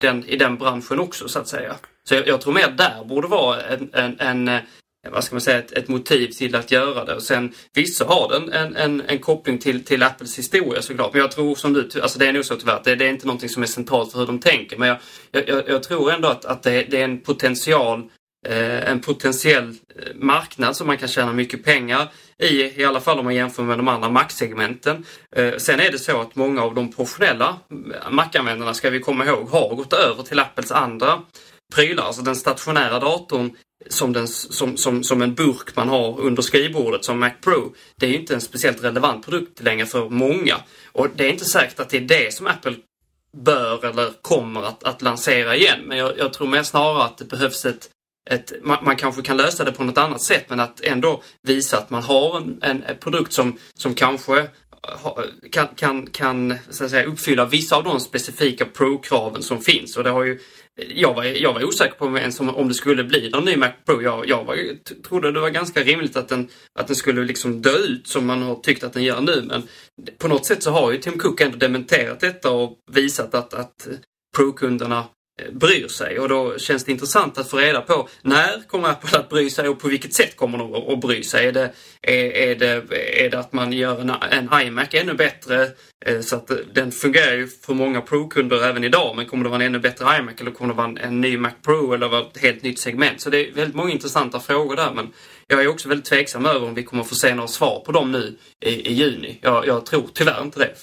Den, i den branschen också så att säga. Så jag, jag tror mer där borde vara en, en, en eh, vad ska man säga, ett, ett, motiv till att göra det. Och sen vissa har den en, en, en koppling till, till Apples historia såklart. Men jag tror som du, alltså det är nog så tyvärr, det, det är inte någonting som är centralt för hur de tänker. Men jag, jag, jag tror ändå att, att det, det är en potential eh, en potentiell eh, marknad som man kan tjäna mycket pengar i, i alla fall om man jämför med de andra Mac-segmenten. Eh, sen är det så att många av de professionella eh, Mac-användarna, ska vi komma ihåg, har gått över till Apples andra prylar. Alltså den stationära datorn som, den, som, som, som en burk man har under skrivbordet som Mac Pro. Det är inte en speciellt relevant produkt längre för många. Och det är inte säkert att det är det som Apple bör eller kommer att, att lansera igen. Men jag, jag tror mer snarare att det behövs ett ett, man, man, kanske kan lösa det på något annat sätt men att ändå visa att man har en, en, en produkt som, som kanske kan, kan, kan så att säga, uppfylla vissa av de specifika Pro-kraven som finns. Och det har ju, jag, var, jag var osäker på ens om, om det skulle bli någon ny Mac Pro. Jag, jag var, trodde det var ganska rimligt att den, att den skulle liksom dö ut som man har tyckt att den gör nu. Men på något sätt så har ju Tim Cook ändå dementerat detta och visat att, att Pro-kunderna bryr sig och då känns det intressant att få reda på när kommer Apple att bry sig och på vilket sätt kommer de att bry sig? Är det, är, är det, är det att man gör en, en iMac ännu bättre eh, så att eh, den fungerar ju för många Pro-kunder även idag men kommer det vara en ännu bättre iMac eller kommer det vara en, en ny Mac Pro eller vara ett helt nytt segment? Så det är väldigt många intressanta frågor där men jag är också väldigt tveksam över om vi kommer få se några svar på dem nu i, i juni. Jag, jag tror tyvärr inte det.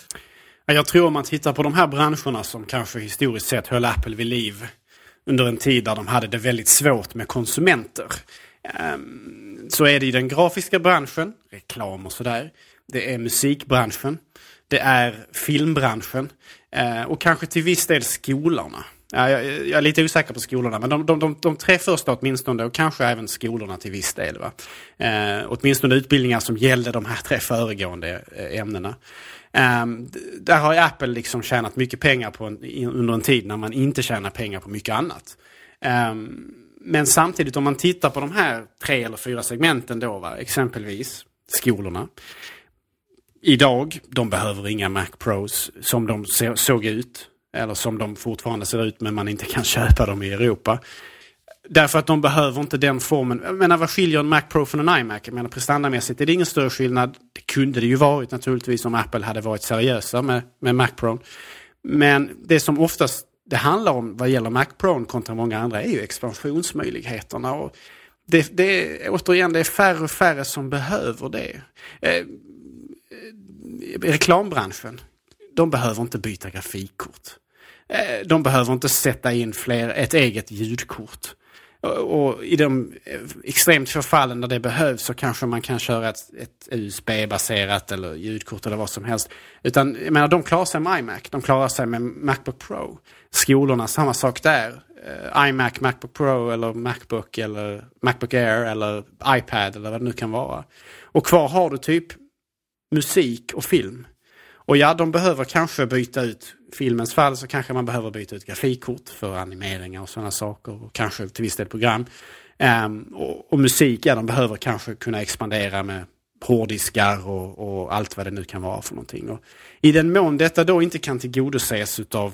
Jag tror om man tittar på de här branscherna som kanske historiskt sett höll Apple vid liv under en tid där de hade det väldigt svårt med konsumenter. Ehm, så är det i den grafiska branschen, reklam och sådär. Det är musikbranschen. Det är filmbranschen. Eh, och kanske till viss del skolorna. Jag, är lite osäker på skolorna, men de, de, de, de tre första åtminstone och kanske även skolorna till viss del. Va? Eh, åtminstone utbildningar som gällde de här tre föregående eh, ämnena. Um, där har Apple liksom tjänat mycket pengar på en, under en tid när man inte tjänar pengar på mycket annat. Um, men samtidigt om man tittar på de här tre eller fyra segmenten då, va? exempelvis skolorna. Idag, de behöver inga Mac Pros som de såg ut. Eller som de fortfarande ser ut men man inte kan köpa dem i Europa. Därför att de behöver inte den formen. Jag menar vad skiljer en Mac Pro från en iMac? Jag menar prestandamässigt är det ingen större skillnad. Det kunde det ju varit naturligtvis om Apple hade varit seriösa med, med Mac Pro. Men det som oftast det handlar om vad gäller Mac Pro kontra många andra är ju expansionsmöjligheterna. Och det, det, återigen, det är färre och färre som behöver det. Eh, reklambranschen, de behöver inte byta grafikkort. Eh, de behöver inte sätta in fler, ett eget ljudkort. Och i de eh, extremt få fallen där det behövs så kanske man kan köra ett, ett USB-baserat eller ljudkort eller vad som helst. Utan jag menar, de klarar sig med iMac, de klarar sig med Macbook Pro. Skolorna, samma sak där. Eh, iMac, Macbook Pro eller Macbook eller Macbook Air eller iPad eller vad det nu kan vara. Och kvar har du typ musik och film. Och ja, de behöver kanske byta ut, filmens fall så kanske man behöver byta ut grafikkort för animeringar och sådana saker. Och kanske till viss del program. Um, och, och, musik, ja de behöver kanske kunna expandera med hårddiskar och, och, allt vad det nu kan vara för någonting. Och I den mån detta då inte kan tillgodoses utav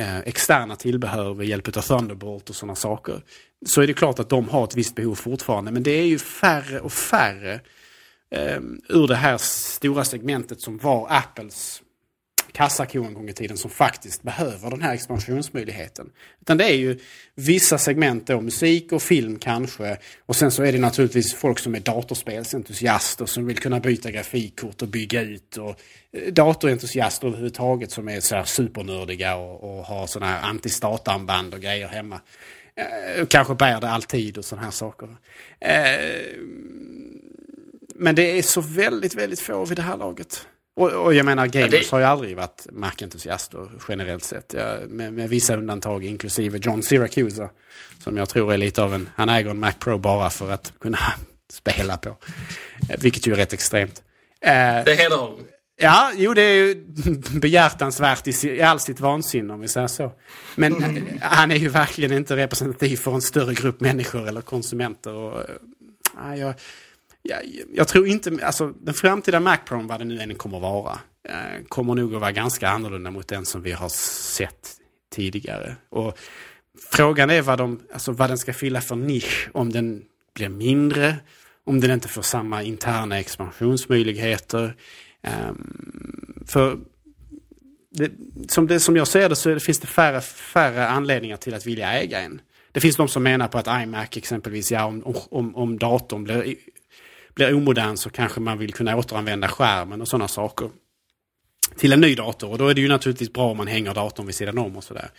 eh, externa tillbehör med hjälp av Thunderbolt och sådana saker. Så är det klart att de har ett visst behov fortfarande. Men det är ju färre och färre Ehm, ur det här stora segmentet som var Apples kassako en gång i tiden som faktiskt behöver den här expansionsmöjligheten. Utan det är ju vissa segment då, musik och film kanske. Och sen så är det naturligtvis folk som är datorspelsentusiaster som vill kunna byta grafikkort och bygga ut. Och eh, datorentusiaster överhuvudtaget som är så här supernördiga och, och har sådana här antistatarmband och grejer hemma. Eh, kanske bär det alltid och sådana här saker. Eh, men det är så väldigt, väldigt få vid det här laget. Och, och jag menar, gamers ja, det... har ju aldrig varit Mac-entusiaster generellt sett. Ja, med, med, vissa undantag, inklusive John Syracuse. Som jag tror är lite av en, han äger en Mac Pro bara för att kunna spela på. Eh, vilket ju är rätt extremt. Eh, det hedrar honom. Ja, jo det är ju behjärtansvärt i, i all sitt vansinne om vi säger så. Men mm. han är ju verkligen inte representativ för en större grupp människor eller konsumenter. Och, äh, jag, jag, jag tror inte, alltså den framtida Mac Pro, vad det nu än kommer att vara, eh, kommer nog att vara ganska annorlunda mot den som vi har sett tidigare. Och frågan är vad, de, alltså vad den ska fylla för nisch, om den blir mindre, om den inte får samma interna expansionsmöjligheter. Um, för det, som, det, som jag ser det så det, finns det färre, färre anledningar till att vilja äga en. Det finns de som menar på att iMac exempelvis, ja om, om, om datorn blir blir omodern så kanske man vill kunna återanvända skärmen och sådana saker. Till en ny dator och då är det ju naturligtvis bra om man hänger datorn vid sidan om och sådär.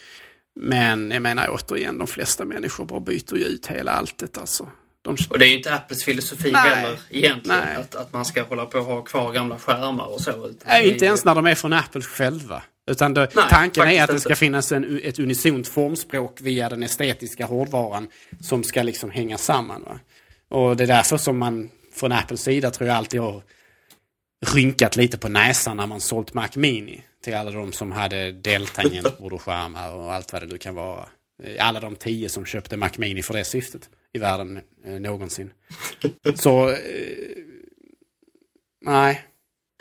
Men jag menar återigen, de flesta människor bara byter ju ut hela alltet alltså. De... Och det är ju inte Apples filosofi Nej. heller egentligen. Att, att man ska hålla på och ha kvar gamla skärmar och så. Nej, inte ens när de är från Apple själva. Utan det, Nej, tanken är att det ska finnas en, ett unisont formspråk via den estetiska hårdvaran som ska liksom hänga samman. Va? Och det är därför som man från Apples sida tror jag alltid har rynkat lite på näsan när man sålt Mac Mini till alla de som hade deltangentbord och allt vad det nu kan vara. Alla de tio som köpte Mac Mini för det syftet i världen eh, någonsin. Så, eh, nej.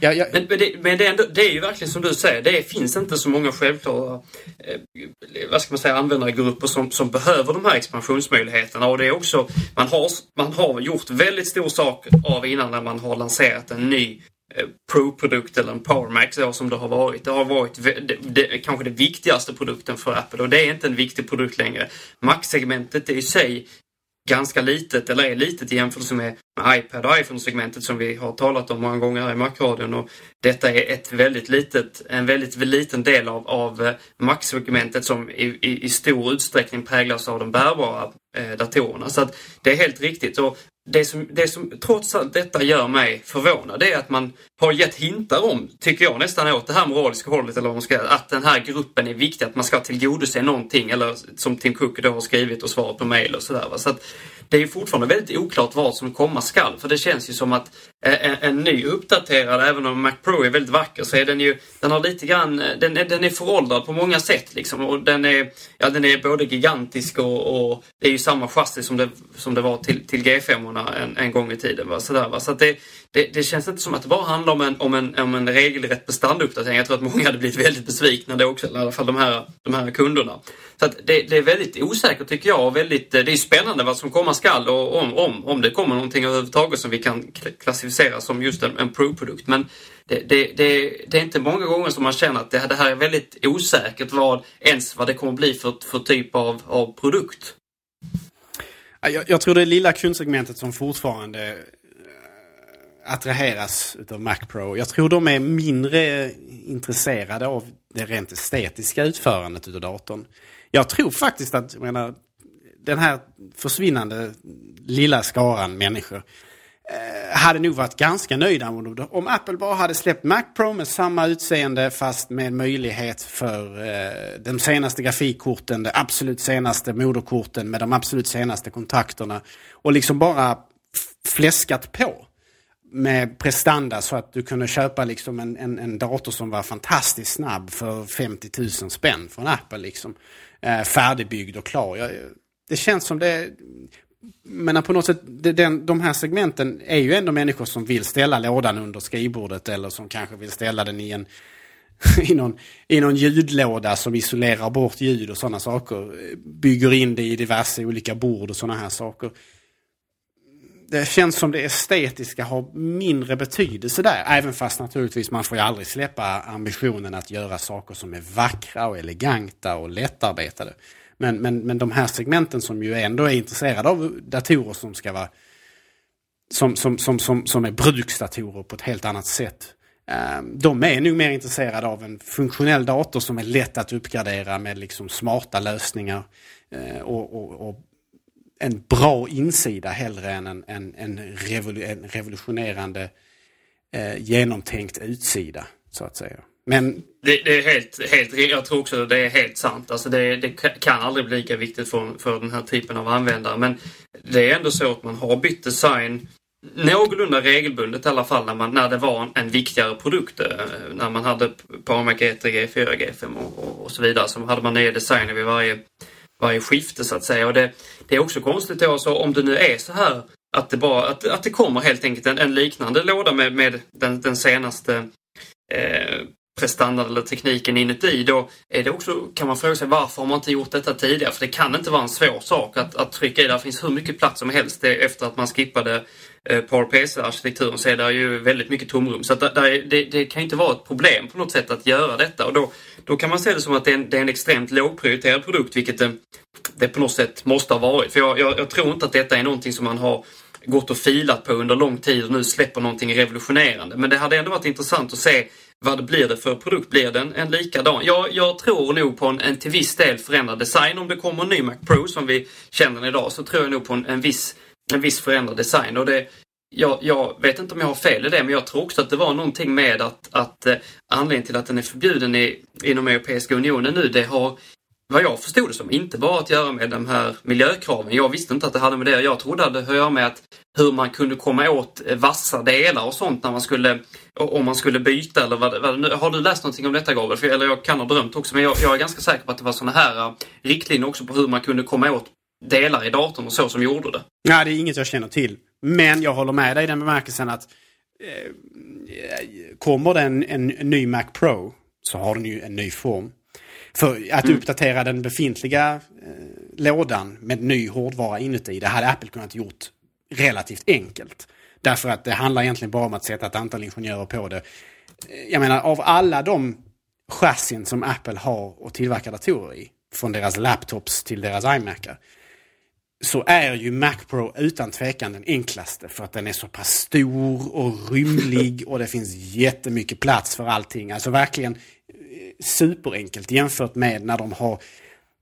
Ja, ja. Men, men, det, men det, är ändå, det, är ju verkligen som du säger, det finns inte så många självklara eh, vad ska man säga, användargrupper som, som behöver de här expansionsmöjligheterna. Och det är också, man har, man har gjort väldigt stor sak av innan när man har lanserat en ny eh, Pro-produkt eller en PowerMax, så som det har varit. Det har varit det, det, kanske den viktigaste produkten för Apple och det är inte en viktig produkt längre. Max-segmentet i sig ganska litet, eller är litet i jämförelse med, med iPad och iPhone-segmentet som vi har talat om många gånger här i Mac-radion. Och detta är ett väldigt litet, en väldigt liten del av, av eh, Mac-segmentet som i, i, i, stor utsträckning präglas av de bärbara eh, datorerna. Så att det är helt riktigt. Och det som, det som trots allt detta gör mig förvånad det är att man har gett hintar om, tycker jag nästan åt det här moraliska hållet, eller vad man ska att den här gruppen är viktig, att man ska tillgodose någonting, eller som Tim Cook då har skrivit och svarat på mail och sådär. Så att det är fortfarande väldigt oklart vad som komma skall, för det känns ju som att en, en ny uppdaterad, även om Mac Pro är väldigt vacker, så är den ju, den har lite grann, eh, den, den är föråldrad på många sätt liksom. Och den är, ja den är både gigantisk och, och det är ju samma chassi som det, som det var till, till G5 en, en gång i tiden. Va? Sådär, va? Så det, det, det, känns inte som att det bara handlar om en, om en, om en regelrätt bestanduppdatering. Jag tror att många hade blivit väldigt besvikna då också, i alla fall de här, de här kunderna. Så att det, det är väldigt osäkert tycker jag och väldigt, det är spännande vad som komma skall och om, om, om det kommer någonting överhuvudtaget som vi kan klassificera som just en, en Pro-produkt. Men det, det, det, det, är inte många gånger som man känner att det, det här är väldigt osäkert vad, ens vad det kommer bli för, för typ av, av produkt. Jag, jag tror det lilla kundsegmentet som fortfarande eh, attraheras av Mac Pro. Jag tror de är mindre intresserade av det rent estetiska utförandet av datorn. Jag tror faktiskt att, jag menar, den här försvinnande lilla skaran människor Eh, hade nog varit ganska nöjda om, Apple bara hade släppt Mac Pro med samma utseende fast med möjlighet för eh, de senaste grafikkorten, de absolut senaste moderkorten med de absolut senaste kontakterna och liksom bara fläskat på med prestanda så att du kunde köpa liksom en, en, en dator som var fantastiskt snabb för 50 000 spänn från Apple. Liksom. Eh, färdigbyggd och klar. Jag, det känns som det... Men på något sätt, den, de här segmenten är ju ändå människor som vill ställa lådan under skrivbordet eller som kanske vill ställa den i en i någon, i någon ljudlåda som isolerar bort ljud och sådana saker. Bygger in det i diverse olika bord och sådana här saker det känns som det estetiska har mindre betydelse där. Även fast naturligtvis man får ju aldrig släppa ambitionen att göra saker som är vackra och eleganta och lättarbetade. Men, men, men de här segmenten som ju ändå är intresserade av datorer som ska vara som, som, som, som, som är bruksdatorer på ett helt annat sätt. Ehm, de är nog mer intresserade av en funktionell dator som är lätt att uppgradera med liksom smarta lösningar eh, och, och, och en bra insida hellre än en, en, en, revolutionerande eh, genomtänkt utsida. Så att säga. Men... Det, det, är helt, helt, jag tror också det är helt sant. Alltså det, det kan aldrig bli lika viktigt för, för den här typen av användare. Men det är ändå så att man har bytt design någorlunda regelbundet i alla fall när, man, när det var en, en viktigare produkt. Eh, när man hade PowerMac G3, G4, G5 och, och, och, så vidare så hade man nya designer vid varje varje skifte så att säga. Och det, det är också konstigt då, så om det nu är så här att det, bara, att, att det kommer helt enkelt en, en liknande låda med, med den, den senaste eh, prestandan eller tekniken inuti, då är det också, kan man fråga sig varför har man inte gjort detta tidigare? För det kan inte vara en svår sak att, att trycka i. Det finns hur mycket plats som helst efter att man skippade eh, PowerPC-arkitekturen så är det ju väldigt mycket tomrum. Så att där, det, det, kan inte vara ett problem på något sätt att göra detta. Och då, då kan man se det som att det är en, det är en extremt lågprioriterad produkt, vilket det, det på något sätt måste ha varit. För jag, jag, jag tror inte att detta är någonting som man har gått och filat på under lång tid och nu släpper någonting revolutionerande. Men det hade ändå varit intressant att se vad blir det för produkt? Blir den en likadan? Jag, jag tror nog på en, en till viss del förändrad design. Om det kommer en ny Mac Pro som vi känner den idag så tror jag nog på en, en, viss, en viss förändrad design. Och det, jag, jag, vet inte om jag har fel i det, men jag tror också att det var någonting med att, att eh, anledningen till att den är förbjuden i, inom Europeiska Unionen nu, det har vad jag förstod det som inte bara att göra med de här miljökraven. Jag visste inte att det hade med det Jag trodde det hade att göra med att hur man kunde komma åt vassa delar och sånt när man skulle, om man skulle byta eller vad, vad Har du läst någonting om detta Gabriel? Eller jag kan ha drömt också, men jag, jag är ganska säker på att det var sådana här äh, riktlinjer också på hur man kunde komma åt delar i datorn och så som gjorde det. Nej, det är inget jag känner till. Men jag håller med dig i den bemärkelsen att eh, kommer det en, en, ny Mac Pro så har den ju en ny form. För att mm. uppdatera den befintliga eh, lådan med ny hårdvara inuti, det hade Apple kunnat gjort relativt enkelt. Därför att det handlar egentligen bara om att sätta ett antal ingenjörer på det. Jag menar av alla de chassin som Apple har och tillverkar datorer i, från deras laptops till deras iMacar, så är ju Mac Pro utan tvekan den enklaste för att den är så pass stor och rymlig och det finns jättemycket plats för allting. Alltså verkligen superenkelt jämfört med när de har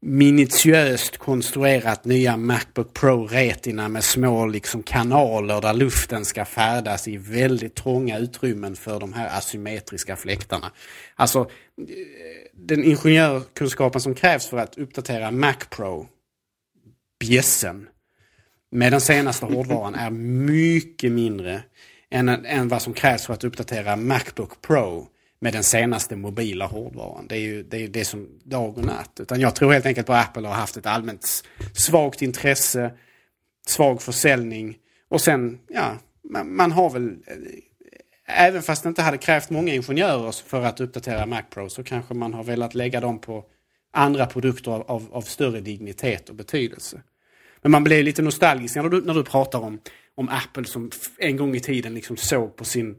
minutiöst konstruerat nya Macbook Pro Retina med små liksom kanaler där luften ska färdas i väldigt trånga utrymmen för de här asymmetriska fläktarna. Alltså den ingenjörkunskapen som krävs för att uppdatera Mac Pro, bjässen, med den senaste hårdvaran är mycket mindre än, än vad som krävs för att uppdatera Macbook Pro med den senaste mobila hårdvaran. Det är ju det, är det som dag och natt. Utan jag tror helt enkelt på att Apple har haft ett allmänt svagt intresse, svag försäljning och sen, ja, man, man har väl eh, Även fast det inte hade krävt många ingenjörer för att uppdatera Mac Pro så kanske man har velat lägga dem på andra produkter av, av, av större dignitet och betydelse. Men man blir lite nostalgisk när du, när du pratar om, om Apple som en gång i tiden liksom såg på sin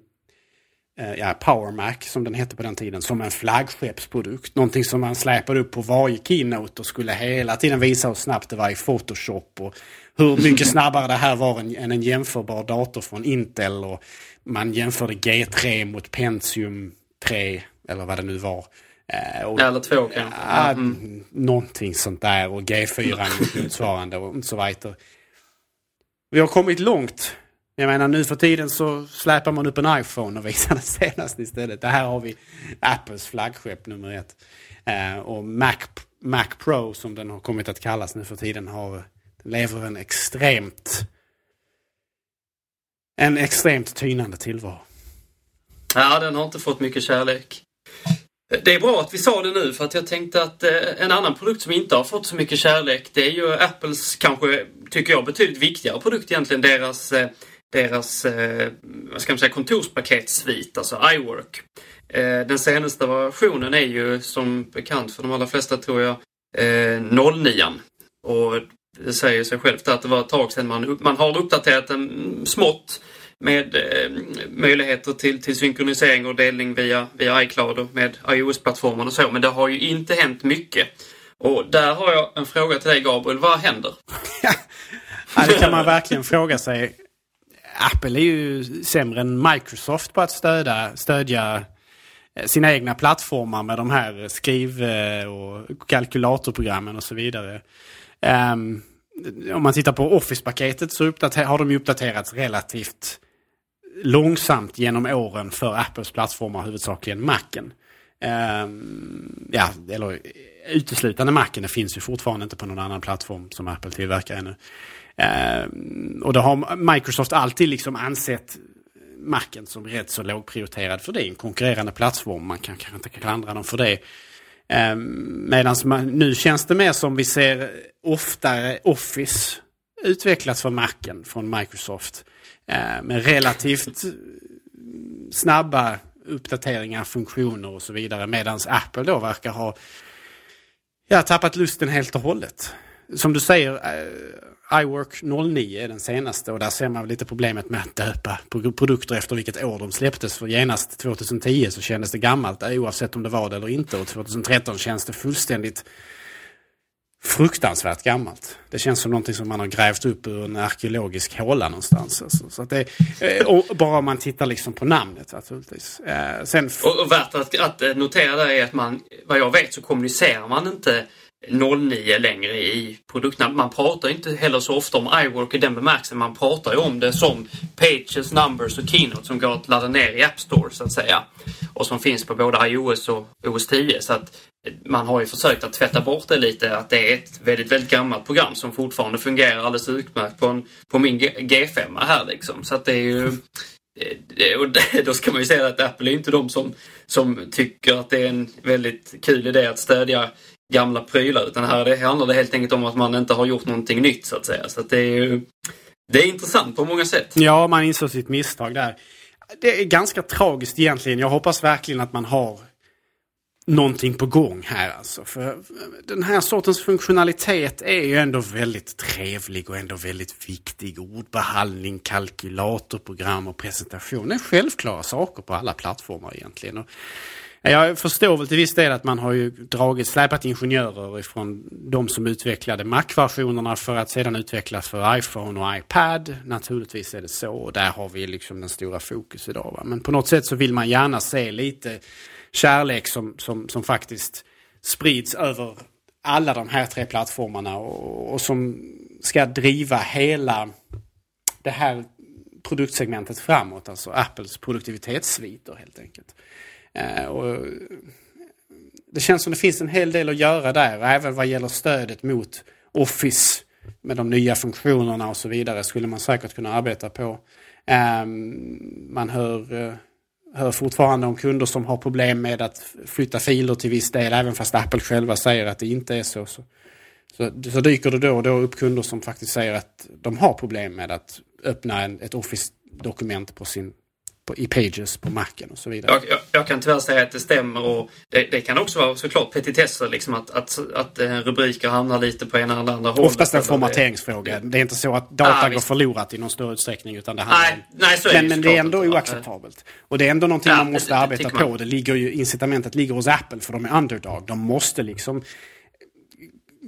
ja, Power Mac som den hette på den tiden, som en flaggskeppsprodukt. Någonting som man släpade upp på varje keynote och skulle hela tiden visa hur snabbt det var i Photoshop och hur mycket snabbare det här var än en jämförbar dator från Intel. Och man jämförde G3 mot Pentium 3, eller vad det nu var. Eh, och, Eller två kanske. Ja, Mm. Någonting sånt där och G4 motsvarande och så vidare. Vi har kommit långt. Jag menar nu för tiden så släpar man upp en iPhone och visar den senast istället. Det här har vi Apples flaggskepp nummer ett. Eh, och Mac, Mac Pro som den har kommit att kallas nu för tiden har, lever en extremt en extremt tynande tillvaro. Ja, den har inte fått mycket kärlek. Det är bra att vi sa det nu för att jag tänkte att eh, en annan produkt som inte har fått så mycket kärlek det är ju Apples kanske, tycker jag, betydligt viktigare produkt egentligen. Deras, eh, deras eh, vad ska man säga, kontorspaketsvit, alltså iWork. Eh, den senaste versionen är ju som bekant för de allra flesta tror jag eh, 09. Och det säger sig självt att det var ett tag sedan man, man har uppdaterat den smått med eh, möjligheter till, till synkronisering och delning via, via iCloud och med iOS-plattformen och så. Men det har ju inte hänt mycket. Och där har jag en fråga till dig Gabriel. Vad händer? Ja, det kan man verkligen fråga sig. Apple är ju sämre än Microsoft på att stödja, stödja eh, sina egna plattformar med de här skriv eh, och kalkylatorprogrammen och så vidare. Um, om man tittar på Office-paketet så har de ju uppdaterats relativt långsamt genom åren för Apples plattformar, huvudsakligen Macen. Um, ja, eller uteslutande Macen. Det finns ju fortfarande inte på någon annan plattform som Apple tillverkar ännu. Eh, och då har Microsoft alltid liksom ansett marken som rätt så lågprioriterad för det en konkurrerande plattform. Man kan kanske inte klandra dem för det. Eh, Medan nu känns det mer som vi ser oftare Office utvecklas för marken från Microsoft. Eh, med relativt snabba uppdateringar, funktioner och så vidare. Medan Apple då verkar ha ja, tappat lusten helt och hållet. Som du säger, iWork 09 är den senaste och där ser man lite problemet med att döpa produkter efter vilket år de släpptes. För genast 2010 så kändes det gammalt oavsett om det var det eller inte och 2013 känns det fullständigt fruktansvärt gammalt. Det känns som någonting som man har grävt upp ur en arkeologisk håla någonstans. Alltså. Så att det, eh, och bara om man tittar liksom på namnet naturligtvis. Eh, sen... Och, och värt att, att notera där är att man, vad jag vet så kommunicerar man inte 09 längre i produktnamn. Man pratar inte heller så ofta om iWork i den bemärkelsen. Man pratar ju om det som Pages, Numbers och Keynote som går att ladda ner i App Store så att säga. Och som finns på både iOS och OS 10. Så att man har ju försökt att tvätta bort det lite att det är ett väldigt, väldigt gammalt program som fortfarande fungerar alldeles utmärkt på, en, på min G5 här liksom. Så att det är ju och då ska man ju säga att Apple är inte de som, som tycker att det är en väldigt kul idé att stödja gamla prylar utan här handlar det helt enkelt om att man inte har gjort någonting nytt så att säga. Så att det är ju det är intressant på många sätt. Ja, man insåg sitt misstag där. Det är ganska tragiskt egentligen. Jag hoppas verkligen att man har någonting på gång här alltså. För den här sortens funktionalitet är ju ändå väldigt trevlig och ändå väldigt viktig. Ordbehandling, kalkylatorprogram och presentation. Det är självklara saker på alla plattformar egentligen. Och jag förstår väl till viss del att man har ju dragit, släpat ingenjörer ifrån de som utvecklade Mac-versionerna för att sedan utvecklas för iPhone och iPad. Naturligtvis är det så och där har vi liksom den stora fokus idag. Va? Men på något sätt så vill man gärna se lite kärlek som, som, som faktiskt sprids över alla de här tre plattformarna och, och som ska driva hela det här produktsegmentet framåt. Alltså Apples produktivitetssviter helt enkelt. Eh, och det känns som det finns en hel del att göra där. Även vad gäller stödet mot Office med de nya funktionerna och så vidare skulle man säkert kunna arbeta på. Ehm, man hör, eh, hör fortfarande om kunder som har problem med att flytta filer till viss del. Även fast Apple själva säger att det inte är så. Så, så, så dyker det då och då upp kunder som faktiskt säger att de har problem med att öppna en, ett Office-dokument på sin i Pages på Macen och så vidare. Jag, jag, jag, kan tyvärr säga att det stämmer och det, det kan också vara såklart petitesser liksom att, att, att eh, rubriker hamnar lite på ena eller andra hållet. Oftast en formateringsfråga. Det är inte så att data ah, går förlorat i någon större utsträckning utan det handlar nej, nej, så är Men, det men det är ändå oacceptabelt. Och det är ändå någonting ja, man måste det, arbeta på. Det ligger ju, incitamentet ligger hos Apple för de är underdog. De måste liksom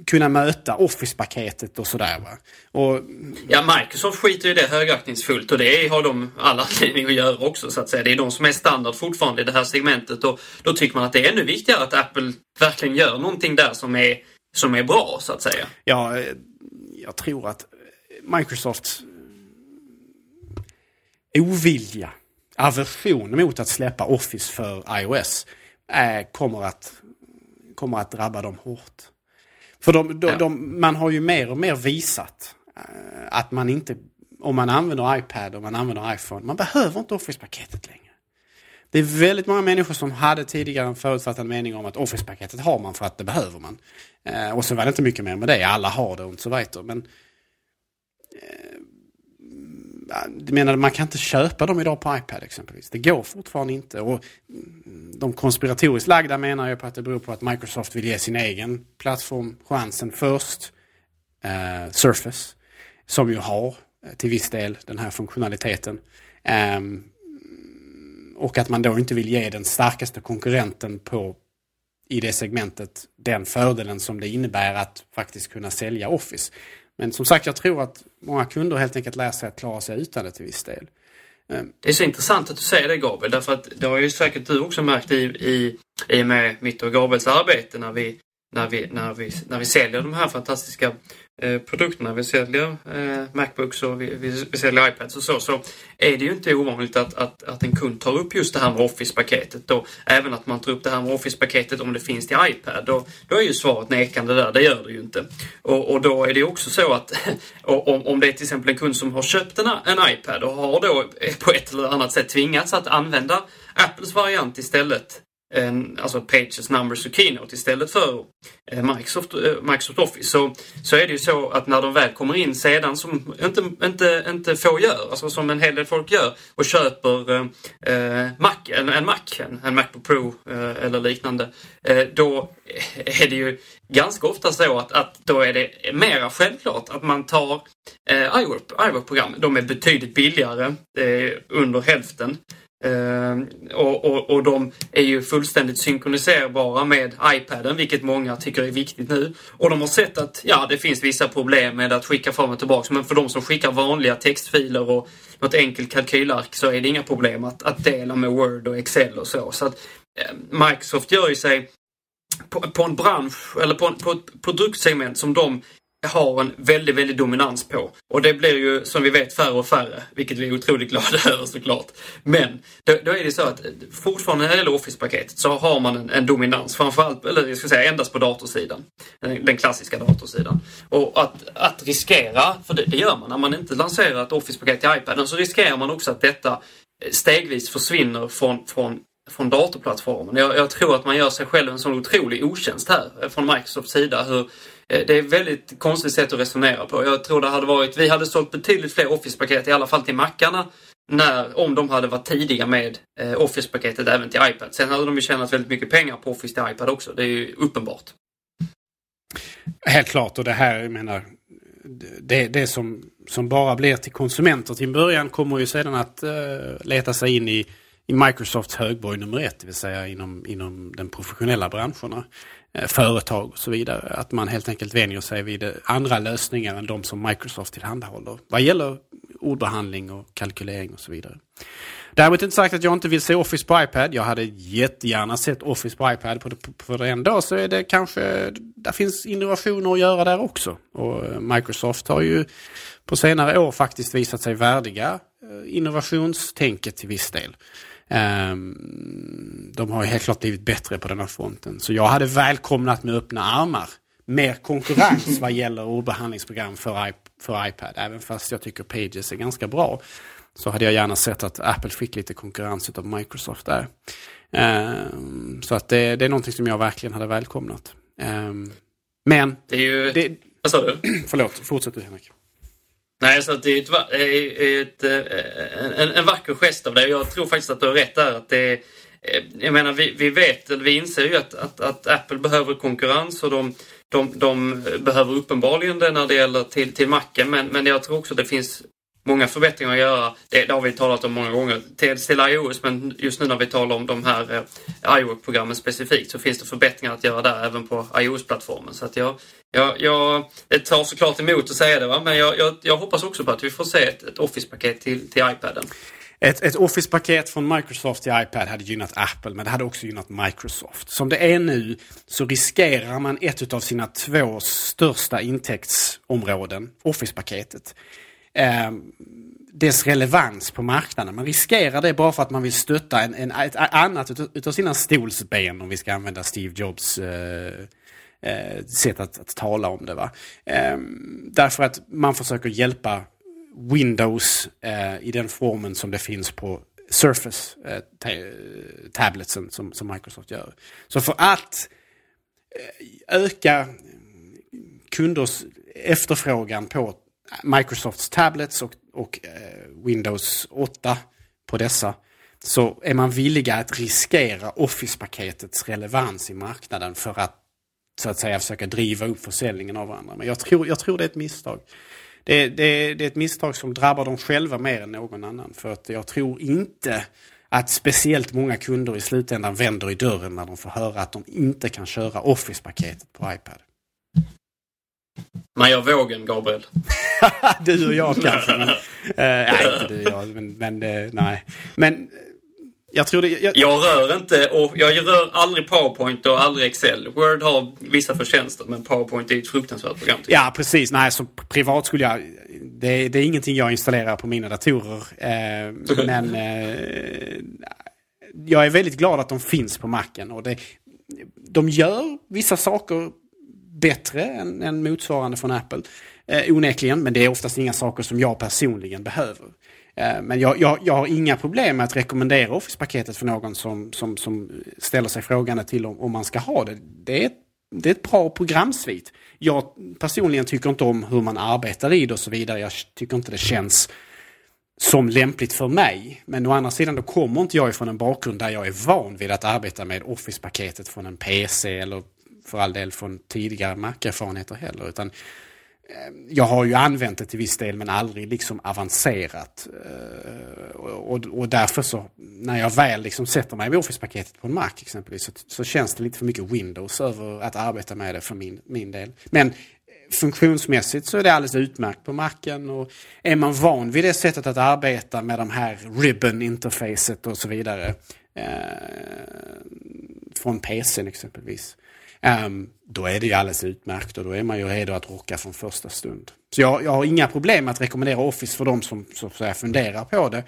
kunna möta Office-paketet och sådär. Va? Och, ja, Microsoft skiter ju det högaktningsfullt och det har de alla anledning att göra också så att säga. Det är de som är standard fortfarande i det här segmentet och då tycker man att det är ännu viktigare att Apple verkligen gör någonting där som är, som är bra så att säga. Ja, jag tror att Microsofts ovilja, aversion mot att släppa Office för iOS äh, kommer, att, kommer att drabba dem hårt. För de, de, ja. de, man har ju mer och mer visat äh, att man inte, om man använder iPad och man använder iPhone, man behöver inte Office-paketet längre. Det är väldigt många människor som hade tidigare en förutfattad mening om att Office-paketet har man för att det behöver man. Eh, och så var det inte mycket mer med det, alla har det och så vidare. Men jag menar, man kan inte köpa dem idag på iPad exempelvis. Det går fortfarande inte. Och de konspiratoriskt lagda menar ju på att det beror på att Microsoft vill ge sin egen plattform chansen först. Uh, Surface, som ju har eh, till viss del den här funktionaliteten. Um, och att man då inte vill ge den starkaste konkurrenten på i det segmentet den fördelen som det innebär att faktiskt kunna sälja Office. Men som sagt, jag tror att många kunder helt enkelt lär sig att klara sig utan det till viss del. Ehm. Det är så intressant att du säger det Gabriel, därför att det har ju säkert du också märkt i, i, i och med mitt och Gabriels arbete när vi, när vi, när vi, när vi säljer de här fantastiska Eh, produkterna vi säljer, eh, Macbooks och vi, vi, vi, säljer iPads och så, så är det ju inte ovanligt att, att, att en kund tar upp just det här med Office-paketet och även att man tar upp det här med Office-paketet om det finns till iPad. Då, då är ju svaret nekande där, det gör det ju inte. Och, och då är det också så att om, om det är till exempel en kund som har köpt en, en iPad och har då på ett eller annat sätt tvingats att använda Apples variant istället alltså Pages, Numbers och Keynote istället för eh, Microsoft, eh, Microsoft Office så, så är det ju så att när de väl kommer in sedan som inte, inte, inte få gör, alltså som en hel del folk gör och köper eh, eh Mac, en, en Mac, en, en Macbook Pro eh, eller liknande, eh, då är det ju ganska ofta så att, att då är det mera självklart att man tar eh, iWork-program. De är betydligt billigare, under hälften. Ehm, och, och, och, de är ju fullständigt synkroniserbara med iPaden, vilket många tycker är viktigt nu. Och de har sett att ja, det finns vissa problem med att skicka fram och tillbaka, men för de som skickar vanliga textfiler och något enkelt kalkylark så är det inga problem att, att dela med Word och Excel och så. Så att ehm, Microsoft gör ju sig på, på en bransch, eller på, på ett produktsegment som de har en väldigt, väldigt dominans på. Och det blir ju som vi vet färre och färre, vilket vi är otroligt glada över såklart. Men då, då är det så att fortfarande när det gäller Office-paketet så har man en, en, dominans, framförallt, eller jag ska säga endast på datorsidan. Den, klassiska datorsidan. Och att, att riskera, för det, det gör man när man inte lanserar ett Office-paket till iPaden, så riskerar man också att detta eh, stegvis försvinner från, från från datorplattformen. Jag, jag, tror att man gör sig själv en sån otrolig otjänst här eh, från Microsofts sida. Hur, Eh, det är ett väldigt konstigt sätt att resonera på. Jag tror det hade varit, vi hade sålt betydligt fler Office-paket, i alla fall till Mackarna, när, om de hade varit tidiga med eh, Office-paketet även till iPad. Sen hade de ju tjänat väldigt mycket pengar på Office till iPad också. Det är ju uppenbart. Helt klart och det här, jag menar, det, det som, som bara blir till konsumenter till en början kommer ju sedan att uh, leta sig in i, i Microsofts högborg nummer ett, det vill säga inom, inom den professionella branscherna. Eh, företag och så vidare. Att man helt enkelt vänjer sig vid eh, andra lösningar än de som Microsoft tillhandahåller. Vad gäller ordbehandling och kalkylering och så vidare. Däremot inte sagt att jag inte vill se Office på iPad. Jag hade jättegärna sett Office på iPad. För dag så är det kanske, där finns innovationer att göra där också. Och eh, Microsoft har ju på senare år faktiskt visat sig värdiga innovationstänket till viss del. Um, de har helt klart blivit bättre på den här fronten. Så jag hade välkomnat med öppna armar mer konkurrens vad gäller ordbehandlingsprogram för, för iPad. Även fast jag tycker Pages är ganska bra. Så hade jag gärna sett att Apple fick lite konkurrens av Microsoft där. Um, så att det, det, är någonting som jag verkligen hade välkomnat. Um, men... Det är ju... Det, vad sa du? förlåt, fortsätt du Henrik. Nej, så det är, ett, eh, eh, ett, eh, en, en vacker gest av dig. Jag tror faktiskt att du har rätt där. Att det jag menar, vi, vi vet, eller vi inser ju att, att, att Apple behöver konkurrens och de, de, de behöver uppenbarligen det när det gäller till, till macken. Men, men jag tror också det finns många förbättringar att göra. Det, det har vi talat om många gånger till, till iOS men just nu när vi talar om de här eh, iWork-programmen specifikt så finns det förbättringar att göra där även på iOS-plattformen. Så att jag, jag, jag, det tar såklart emot att säga det va? men jag, jag, jag hoppas också på att vi får se ett, ett Office-paket till, till iPaden. Ett, ett Office-paket från Microsoft till iPad hade gynnat Apple men det hade också gynnat Microsoft. Som det är nu så riskerar man ett av sina två största intäktsområden, Office-paketet. Eh, dess relevans på marknaden. Man riskerar det bara för att man vill stötta en, en, ett annat utav, utav sina stolsben om vi ska använda Steve Jobs eh, eh, sätt att, att, tala om det. Va? Eh, därför att man försöker hjälpa Windows eh, i den formen som det finns på Surface eh, tabletsen som, som Microsoft gör. Så för att eh, öka kunders efterfrågan på Microsofts tablets och, och eh, Windows 8 på dessa så är man villiga att riskera Office-paketets relevans i marknaden för att så att säga försöka driva upp försäljningen av varandra. Men jag tror, jag tror det är ett misstag det, det, det är ett misstag som drabbar dem själva mer än någon annan. För att jag tror inte att speciellt många kunder i slutändan vänder i dörren när de får höra att de inte kan köra Office-paketet på iPad. Man gör vågen, Gabriel. du och jag kanske. Men, äh, nej, inte du och jag. Men, men äh, nej. Men jag tror det... Jag... jag... rör inte och jag rör aldrig PowerPoint och aldrig Excel. Word har vissa förtjänster men PowerPoint är ett fruktansvärt program. Ja, precis. Nej, så privat skulle jag... Det, det är ingenting jag installerar på mina datorer. Eh, men eh, jag är väldigt glad att de finns på Macen. Och det, de gör vissa saker bättre än, än motsvarande från Apple. Eh, onekligen, men det är oftast inga saker som jag personligen behöver. Eh, men jag, jag, jag, har inga problem med att rekommendera Office-paketet för någon som, som, som ställer sig frågande till om, om man ska ha det. Det är, ett, det är ett bra programsvit. Jag personligen tycker inte om hur man arbetar i det och så vidare. Jag tycker inte det känns som lämpligt för mig. Men å andra sidan då kommer inte jag ifrån en bakgrund där jag är van vid att arbeta med Office-paketet från en PC eller för all del från tidigare Mac-erfarenheter heller. Utan eh, jag har ju använt det till viss del men aldrig liksom avancerat. Eh, och, och därför så, när jag väl liksom sätter mig i Office-paketet på en Mac exempelvis så, så, känns det lite för mycket Windows över att arbeta med det för min, min del. Men eh, funktionsmässigt så är det alldeles utmärkt på Macen och är man van vid det sättet att arbeta med de här ribbon-interfacet och så vidare eh, från PCn exempelvis Ehm, då är det ju alldeles utmärkt och då är man ju redo att rocka från första stund. Så jag, jag har inga problem att rekommendera Office för de som så att säga, funderar på det.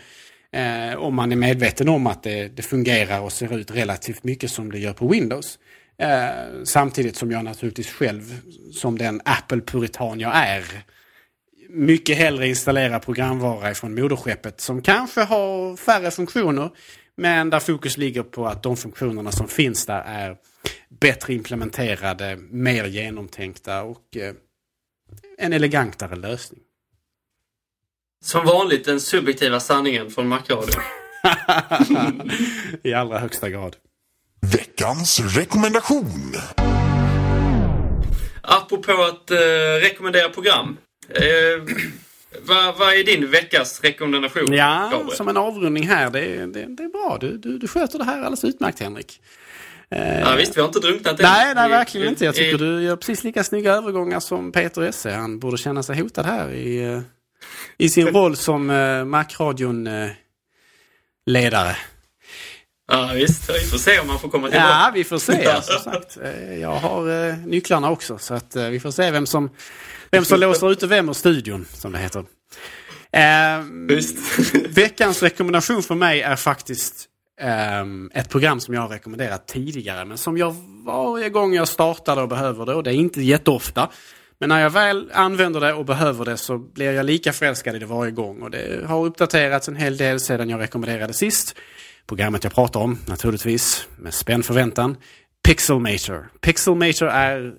Eh, om man är medveten om att det, det, fungerar och ser ut relativt mycket som det gör på Windows. Eh, samtidigt som jag naturligtvis själv, som den Apple-puritan jag är, mycket hellre installerar programvara från moderskeppet som kanske har färre funktioner men där fokus ligger på att de funktionerna som finns där är bättre implementerade, mer genomtänkta och eh, en elegantare lösning. Som vanligt den subjektiva sanningen från Macradion. I allra högsta grad. Veckans rekommendation. Apropå att eh, rekommendera program. Eh, vad, vad är din veckas rekommendation? Ja, Gabriel? som en avrundning här. Det, det, det är bra. Du, du, du sköter det här alldeles utmärkt Henrik. Ja, visst, vi har inte drunknat än. Nej, nej, verkligen inte. Jag tycker du gör precis lika snygga övergångar som Peter Esse. Han borde känna sig hotad här i, eh, i sin roll som uh, Macradion-ledare. Ja visst, vi får se om han får komma tillbaka. Ja, vi får se. Som sagt, jag har nycklarna också så att vi får se vem som, vem som låser ute vem ur studion, som det heter. Uh, veckans rekommendation för mig är faktiskt Um, ett program som jag har rekommenderat tidigare men som jag varje gång jag startar det och behöver det och det är inte jätteofta. Men när jag väl använder det och behöver det så blir jag lika förälskad i det varje gång och det har uppdaterats en hel del sedan jag rekommenderade sist. Programmet jag pratar om naturligtvis med spänd förväntan. Pixelmator. Pixelmator är,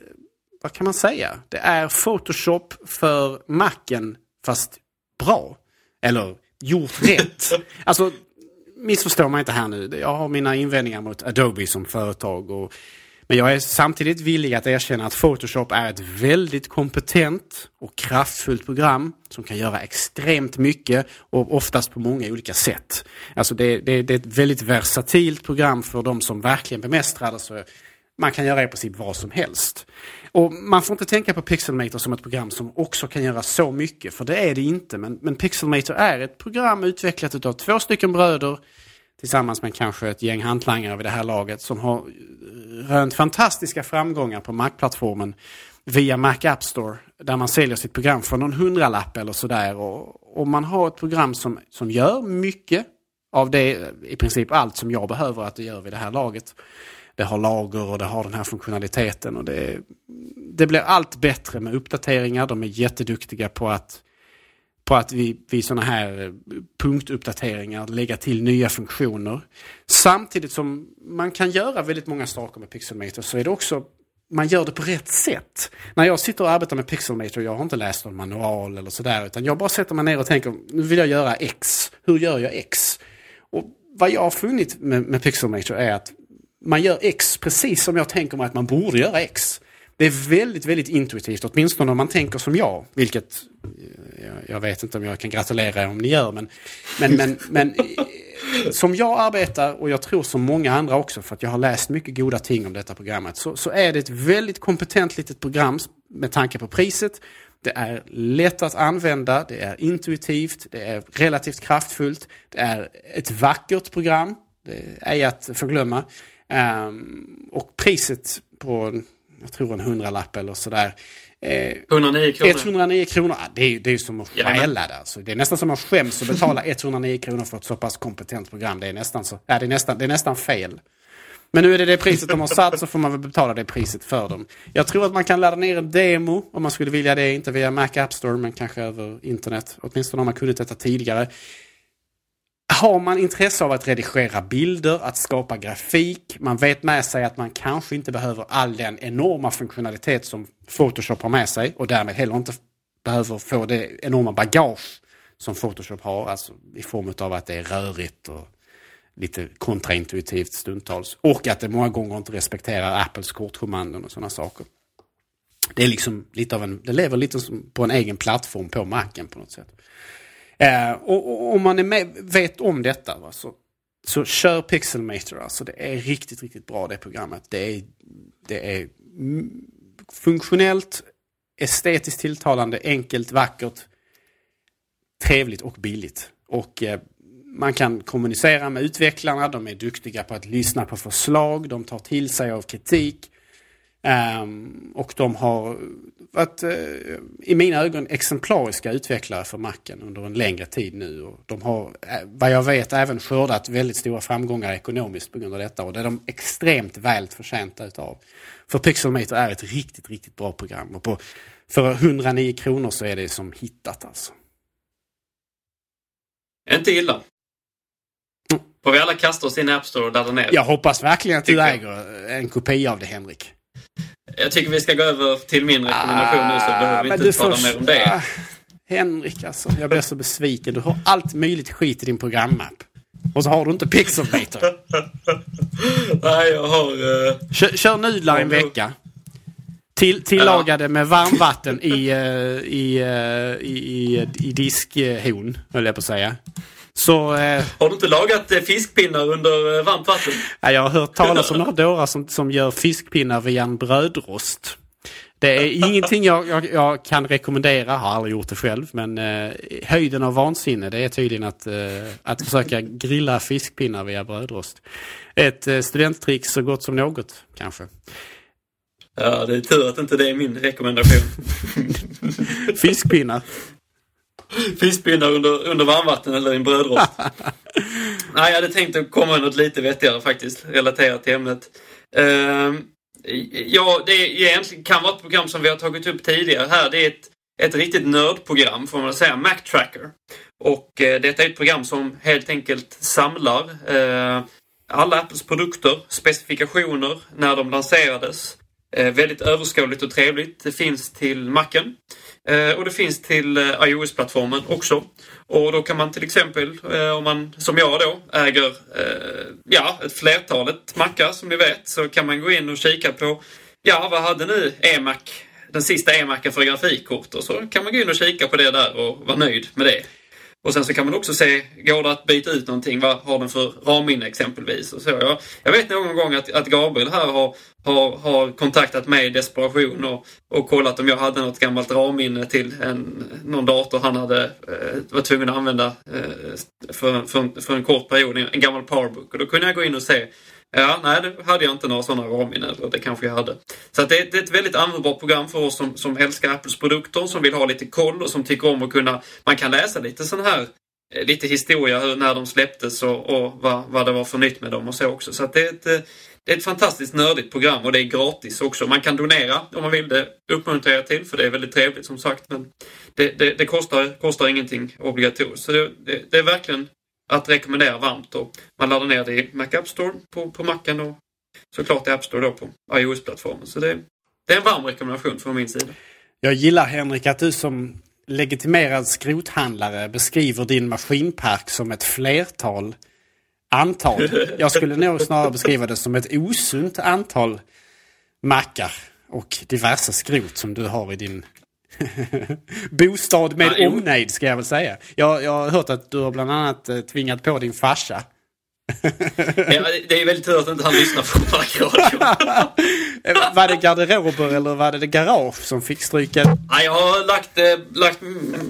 vad kan man säga? Det är Photoshop för Macen fast bra. Eller gjort rätt. Alltså missförstå mig inte här nu. Jag har mina invändningar mot Adobe som företag. Och Men jag är samtidigt villig att erkänna att Photoshop är ett väldigt kompetent och kraftfullt program som kan göra extremt mycket och oftast på många olika sätt. Alltså det, det, det är ett väldigt versatilt program för de som verkligen bemästrar det. Så man kan göra i princip vad som helst. Och man får inte tänka på Pixelmator som ett program som också kan göra så mycket, för det är det inte. Men, men Pixelmator är ett program utvecklat av två stycken bröder tillsammans med kanske ett gäng hantlangare vid det här laget som har eh, rönt fantastiska framgångar på Mac-plattformen via Mac App Store där man säljer sitt program för någon hundralapp eller sådär. Och, och man har ett program som, som gör mycket av det, i princip allt som jag behöver att det gör vid det här laget. Det har lager och det har den här funktionaliteten och det, det blir allt bättre med uppdateringar. De är jätteduktiga på att på att vi vid sådana här eh, punktuppdateringar lägga till nya funktioner. Samtidigt som man kan göra väldigt många saker med Pixelmator så är det också man gör det på rätt sätt. När jag sitter och arbetar med Pixelmator, jag har inte läst någon manual eller sådär, utan jag bara sätter mig ner och tänker, nu vill jag göra X. Hur gör jag X? Och vad jag har funnit med, med Pixelmator är att man gör X precis som jag tänker mig att man borde göra X. Det är väldigt, väldigt intuitivt, åtminstone om man tänker som jag. Vilket eh, jag, vet inte om jag kan gratulera er om ni gör. Men, men, men, men eh, som jag arbetar och jag tror som många andra också för att jag har läst mycket goda ting om detta programmet. Så, så är det ett väldigt kompetent litet program med tanke på priset. Det är lätt att använda, det är intuitivt, det är relativt kraftfullt. Det är ett vackert program, det är att förglömma. Um, och priset på, jag tror en hundralapp eller sådär. Eh, 109 kronor. 109 kronor, det är, det är som att stjäla det. Alltså. Det är nästan som att skäms att betala 109 kronor för ett så pass kompetent program. Det är nästan, så, ja, det är nästan, det är nästan fel. Men nu är det det priset de har satt så får man väl betala det priset för dem. Jag tror att man kan ladda ner en demo om man skulle vilja det. Inte via Mac App Store men kanske över internet. Åtminstone om man kunnat detta tidigare. Har man intresse av att redigera bilder, att skapa grafik, man vet med sig att man kanske inte behöver all den enorma funktionalitet som Photoshop har med sig och därmed heller inte behöver få det enorma bagage som Photoshop har, alltså i form av att det är rörigt och lite kontraintuitivt stundtals. Och att det många gånger inte respekterar Apples kortkommandon och sådana saker. Det är liksom lite av en, det lever lite som på en egen plattform på marken på något sätt. Eh, och, om man är med, vet om detta va, så, så kör Pixelmator. Alltså det är riktigt, riktigt bra det programmet. Det är, det är funktionellt, estetiskt tilltalande, enkelt, vackert, trevligt och billigt. Och eh, man kan kommunicera med utvecklarna, de är duktiga på att lyssna på förslag, de tar till sig av kritik. Um, och de har varit, uh, i mina ögon, exemplariska utvecklare för Macen under en längre tid nu. Och de har, uh, vad jag vet, även skördat väldigt stora framgångar ekonomiskt på grund av detta. Och det är de extremt väl förtjänta utav. För Pixelmator är ett riktigt, riktigt bra program. Och på, för 109 kronor så är det som hittat alltså. Inte illa. Får vi alla kasta oss in i App Store och ladda ner? Jag hoppas verkligen att du äger en kopia av det Henrik. Jag tycker vi ska gå över till min rekommendation ah, nu så behöver vi inte tala mer om det. Ah, Henrik alltså, jag blir så besviken. Du har allt möjligt skit i din programapp. Och så har du inte Pixelmator. Nej, jag har... Uh... Kör, kör nudlar en vecka. Till, tillagade med varmvatten i, uh, i, uh, i, i, i diskhon, höll jag på att säga. Så, eh, har du inte lagat eh, fiskpinnar under eh, varmt vatten? Ja, jag har hört talas om några dårar som, som gör fiskpinnar via en brödrost. Det är ingenting jag, jag, jag, kan rekommendera, har aldrig gjort det själv, men eh, höjden av vansinne det är tydligen att, eh, att försöka grilla fiskpinnar via brödrost. Ett eh, studenttrick så gott som något, kanske. Ja, det är tur att inte det är min rekommendation. Fiskpinnar. Fiskpinnar under, under varmvatten eller i en brödrost. Nej, jag hade tänkt att komma med något lite vettigare faktiskt, relaterat till ämnet. Uh, ja, det egentligen kan vara ett program som vi har tagit upp tidigare här. Det är ett, ett riktigt nördprogram, får man säga, Mac Tracker. Och uh, detta är ett program som helt enkelt samlar uh, alla Apples produkter, specifikationer, när de lanserades, Eh, väldigt överskådligt och trevligt. Det finns till Macen Eh, och det finns till eh, iOS-plattformen också. Och då kan man till exempel, eh, om man som jag då äger ja, ett flertalet mackar som ni vet, så kan man gå in och kika på, ja vad hade nu eMac, den sista eMacen för grafikkort och så kan man gå in och kika på det där och vara nöjd med det. Och sen så kan man också se, går det att byta ut någonting? Vad har den för ramminne exempelvis? Och så. Jag, jag vet någon gång att, att Gabriel här har, har, har kontaktat mig i desperation och, och kollat om jag hade något gammalt ramminne till en, någon dator han hade eh, var tvungen att använda eh, för, för, för en kort period, en gammal powerbook. Och då kunde jag gå in och se Ja, nej, det hade jag inte några sådana ramminnen. Eller det kanske jag hade. Så att det, det, är ett väldigt användbart program för oss som, som älskar Apples produkter, som vill ha lite koll och som tycker om att kunna... Man kan läsa lite sån här eh, lite historia hur, när de släpptes och, och vad, vad det var för nytt med dem och så också. Så att det är ett, det är ett fantastiskt nördigt program och det är gratis också. Man kan donera om man vill. Det uppmuntrar jag till för det är väldigt trevligt som sagt. Men det, det, det kostar, kostar ingenting obligatoriskt. Så det, det, det är verkligen att rekommendera varmt. Och man laddar ner det i Mac App Store på, på Macen och såklart i App Store då på iOS-plattformen. Så det, det är en varm rekommendation från min sida. Jag gillar Henrik att du som legitimerad skrothandlare beskriver din maskinpark som ett flertal antal. Jag skulle nog snarare beskriva det som ett osunt antal mackar och diverse skrot som du har i din Bostad med ja, omnejd ska jag väl säga. Jag, jag har hört att du har bland annat eh, tvingat på din farsa. ja, det är väldigt tur att inte han lyssnar på markradio. var det garderober eller var det garage som fick stryka? Ja, jag har lagt, äh, lagt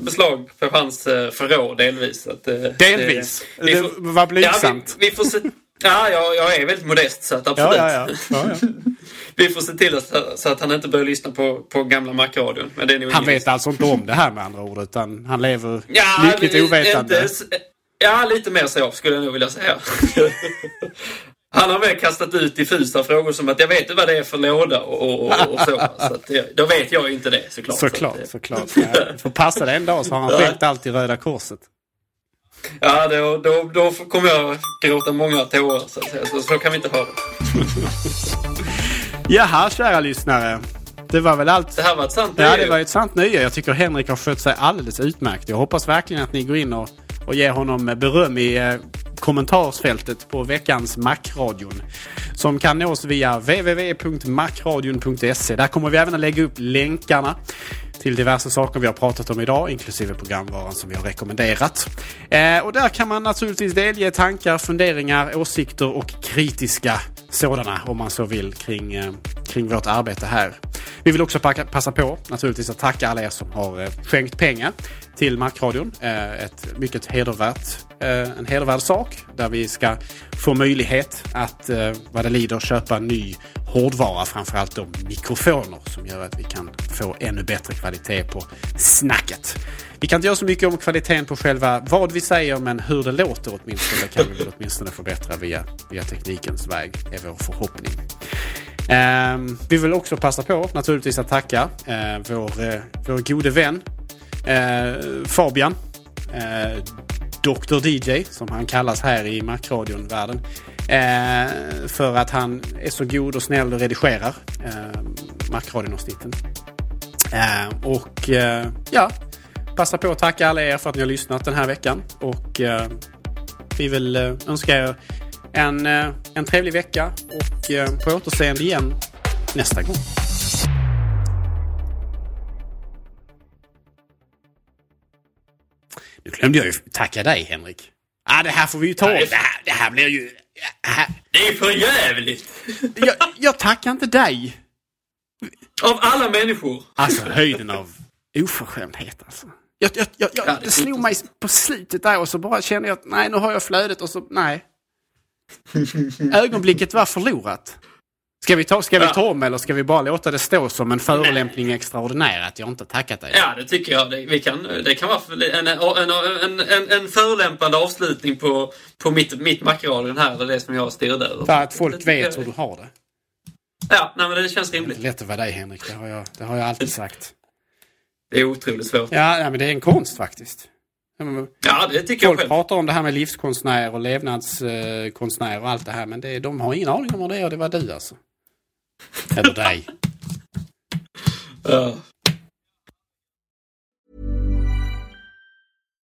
beslag på hans förråd delvis. Att, delvis? Det, det får, var blygsamt. Ja, vi, vi, får se. Ja, jag, jag är väldigt modest så att absolut. Ja, ja, ja. ja vi får se till att, så att han inte börjar lyssna på, på gamla Macradion. han vet alltså inte om det här med andra ord utan han lever ja, lyckligt ovetande. Inte, ja, lite mer så skulle jag nog vilja säga. Han har väl kastat ut diffusa frågor som att jag vet inte vad det är för låda och, och, och så. så att, då vet jag inte det såklart. Såklart, så såklart. Ja. Får passa det en dag så har han skänkt allt i Röda Korset. Ja, då, då, då kommer jag gråta många tårar så, så, så kan vi inte ha det. Jaha, kära lyssnare. Det var väl allt. Det här var ett sant nöje. Ja, det var ett sant nöje. Jag tycker Henrik har skött sig alldeles utmärkt. Jag hoppas verkligen att ni går in och, och ger honom beröm i eh, kommentarsfältet på veckans Macradion. Som kan nås via www.macradion.se. Där kommer vi även att lägga upp länkarna till diverse saker vi har pratat om idag, inklusive programvaran som vi har rekommenderat. Eh, och där kan man naturligtvis delge tankar, funderingar, åsikter och kritiska sådana om man så vill kring, eh, kring vårt arbete här. Vi vill också passa på naturligtvis att tacka alla er som har eh, skänkt pengar till Markradion. Eh, ett mycket hedervärt, en hedervärd sak där vi ska få möjlighet att vad det lider köpa ny hårdvara, framförallt då mikrofoner som gör att vi kan få ännu bättre kvalitet på snacket. Vi kan inte göra så mycket om kvaliteten på själva vad vi säger, men hur det låter åtminstone kan vi väl åtminstone förbättra via, via teknikens väg, är vår förhoppning. Eh, vi vill också passa på naturligtvis att tacka eh, vår, eh, vår gode vän eh, Fabian. Eh, Dr DJ, som han kallas här i Macradion-världen. Eh, för att han är så god och snäll och redigerar eh, Macradion-avsnitten. Eh, och ja, passa på att tacka alla er för att ni har lyssnat den här veckan. Och eh, vi vill eh, önska er en, eh, en trevlig vecka och eh, på återseende igen nästa gång. Nu glömde jag ju tacka dig Henrik. Ah, det här får vi ju ta. Det här, det här blir ju... Här. Det är för jävligt. jag, jag tackar inte dig. Av alla människor. Alltså höjden av oförskämdhet alltså. Jag, jag, jag, jag ja, det, det slog mig på slutet där och så bara kände jag att nej, nu har jag flödet och så nej. Ögonblicket var förlorat. Ska vi ta, ska vi ta om eller ska vi bara låta det stå som en förolämpning extraordinär att jag inte tackat dig? Ja, det tycker jag. Det, vi kan, det kan vara en, en, en, en, en förolämpande avslutning på, på mitt, mitt Macradion här, det, det som jag stirrade över. För att folk vet jag... hur du har det. Ja, nej, men det känns rimligt. Det är lätt att vara dig Henrik, det har jag, det har jag alltid sagt. Det är otroligt svårt. Ja, ja men det är en konst faktiskt. Ja, det tycker Folk jag själv. pratar om det här med livskonstnär och levnadskonstnär och allt det här. Men det, de har ingen aning om vad det är och det var du alltså. Eller dig. Uh.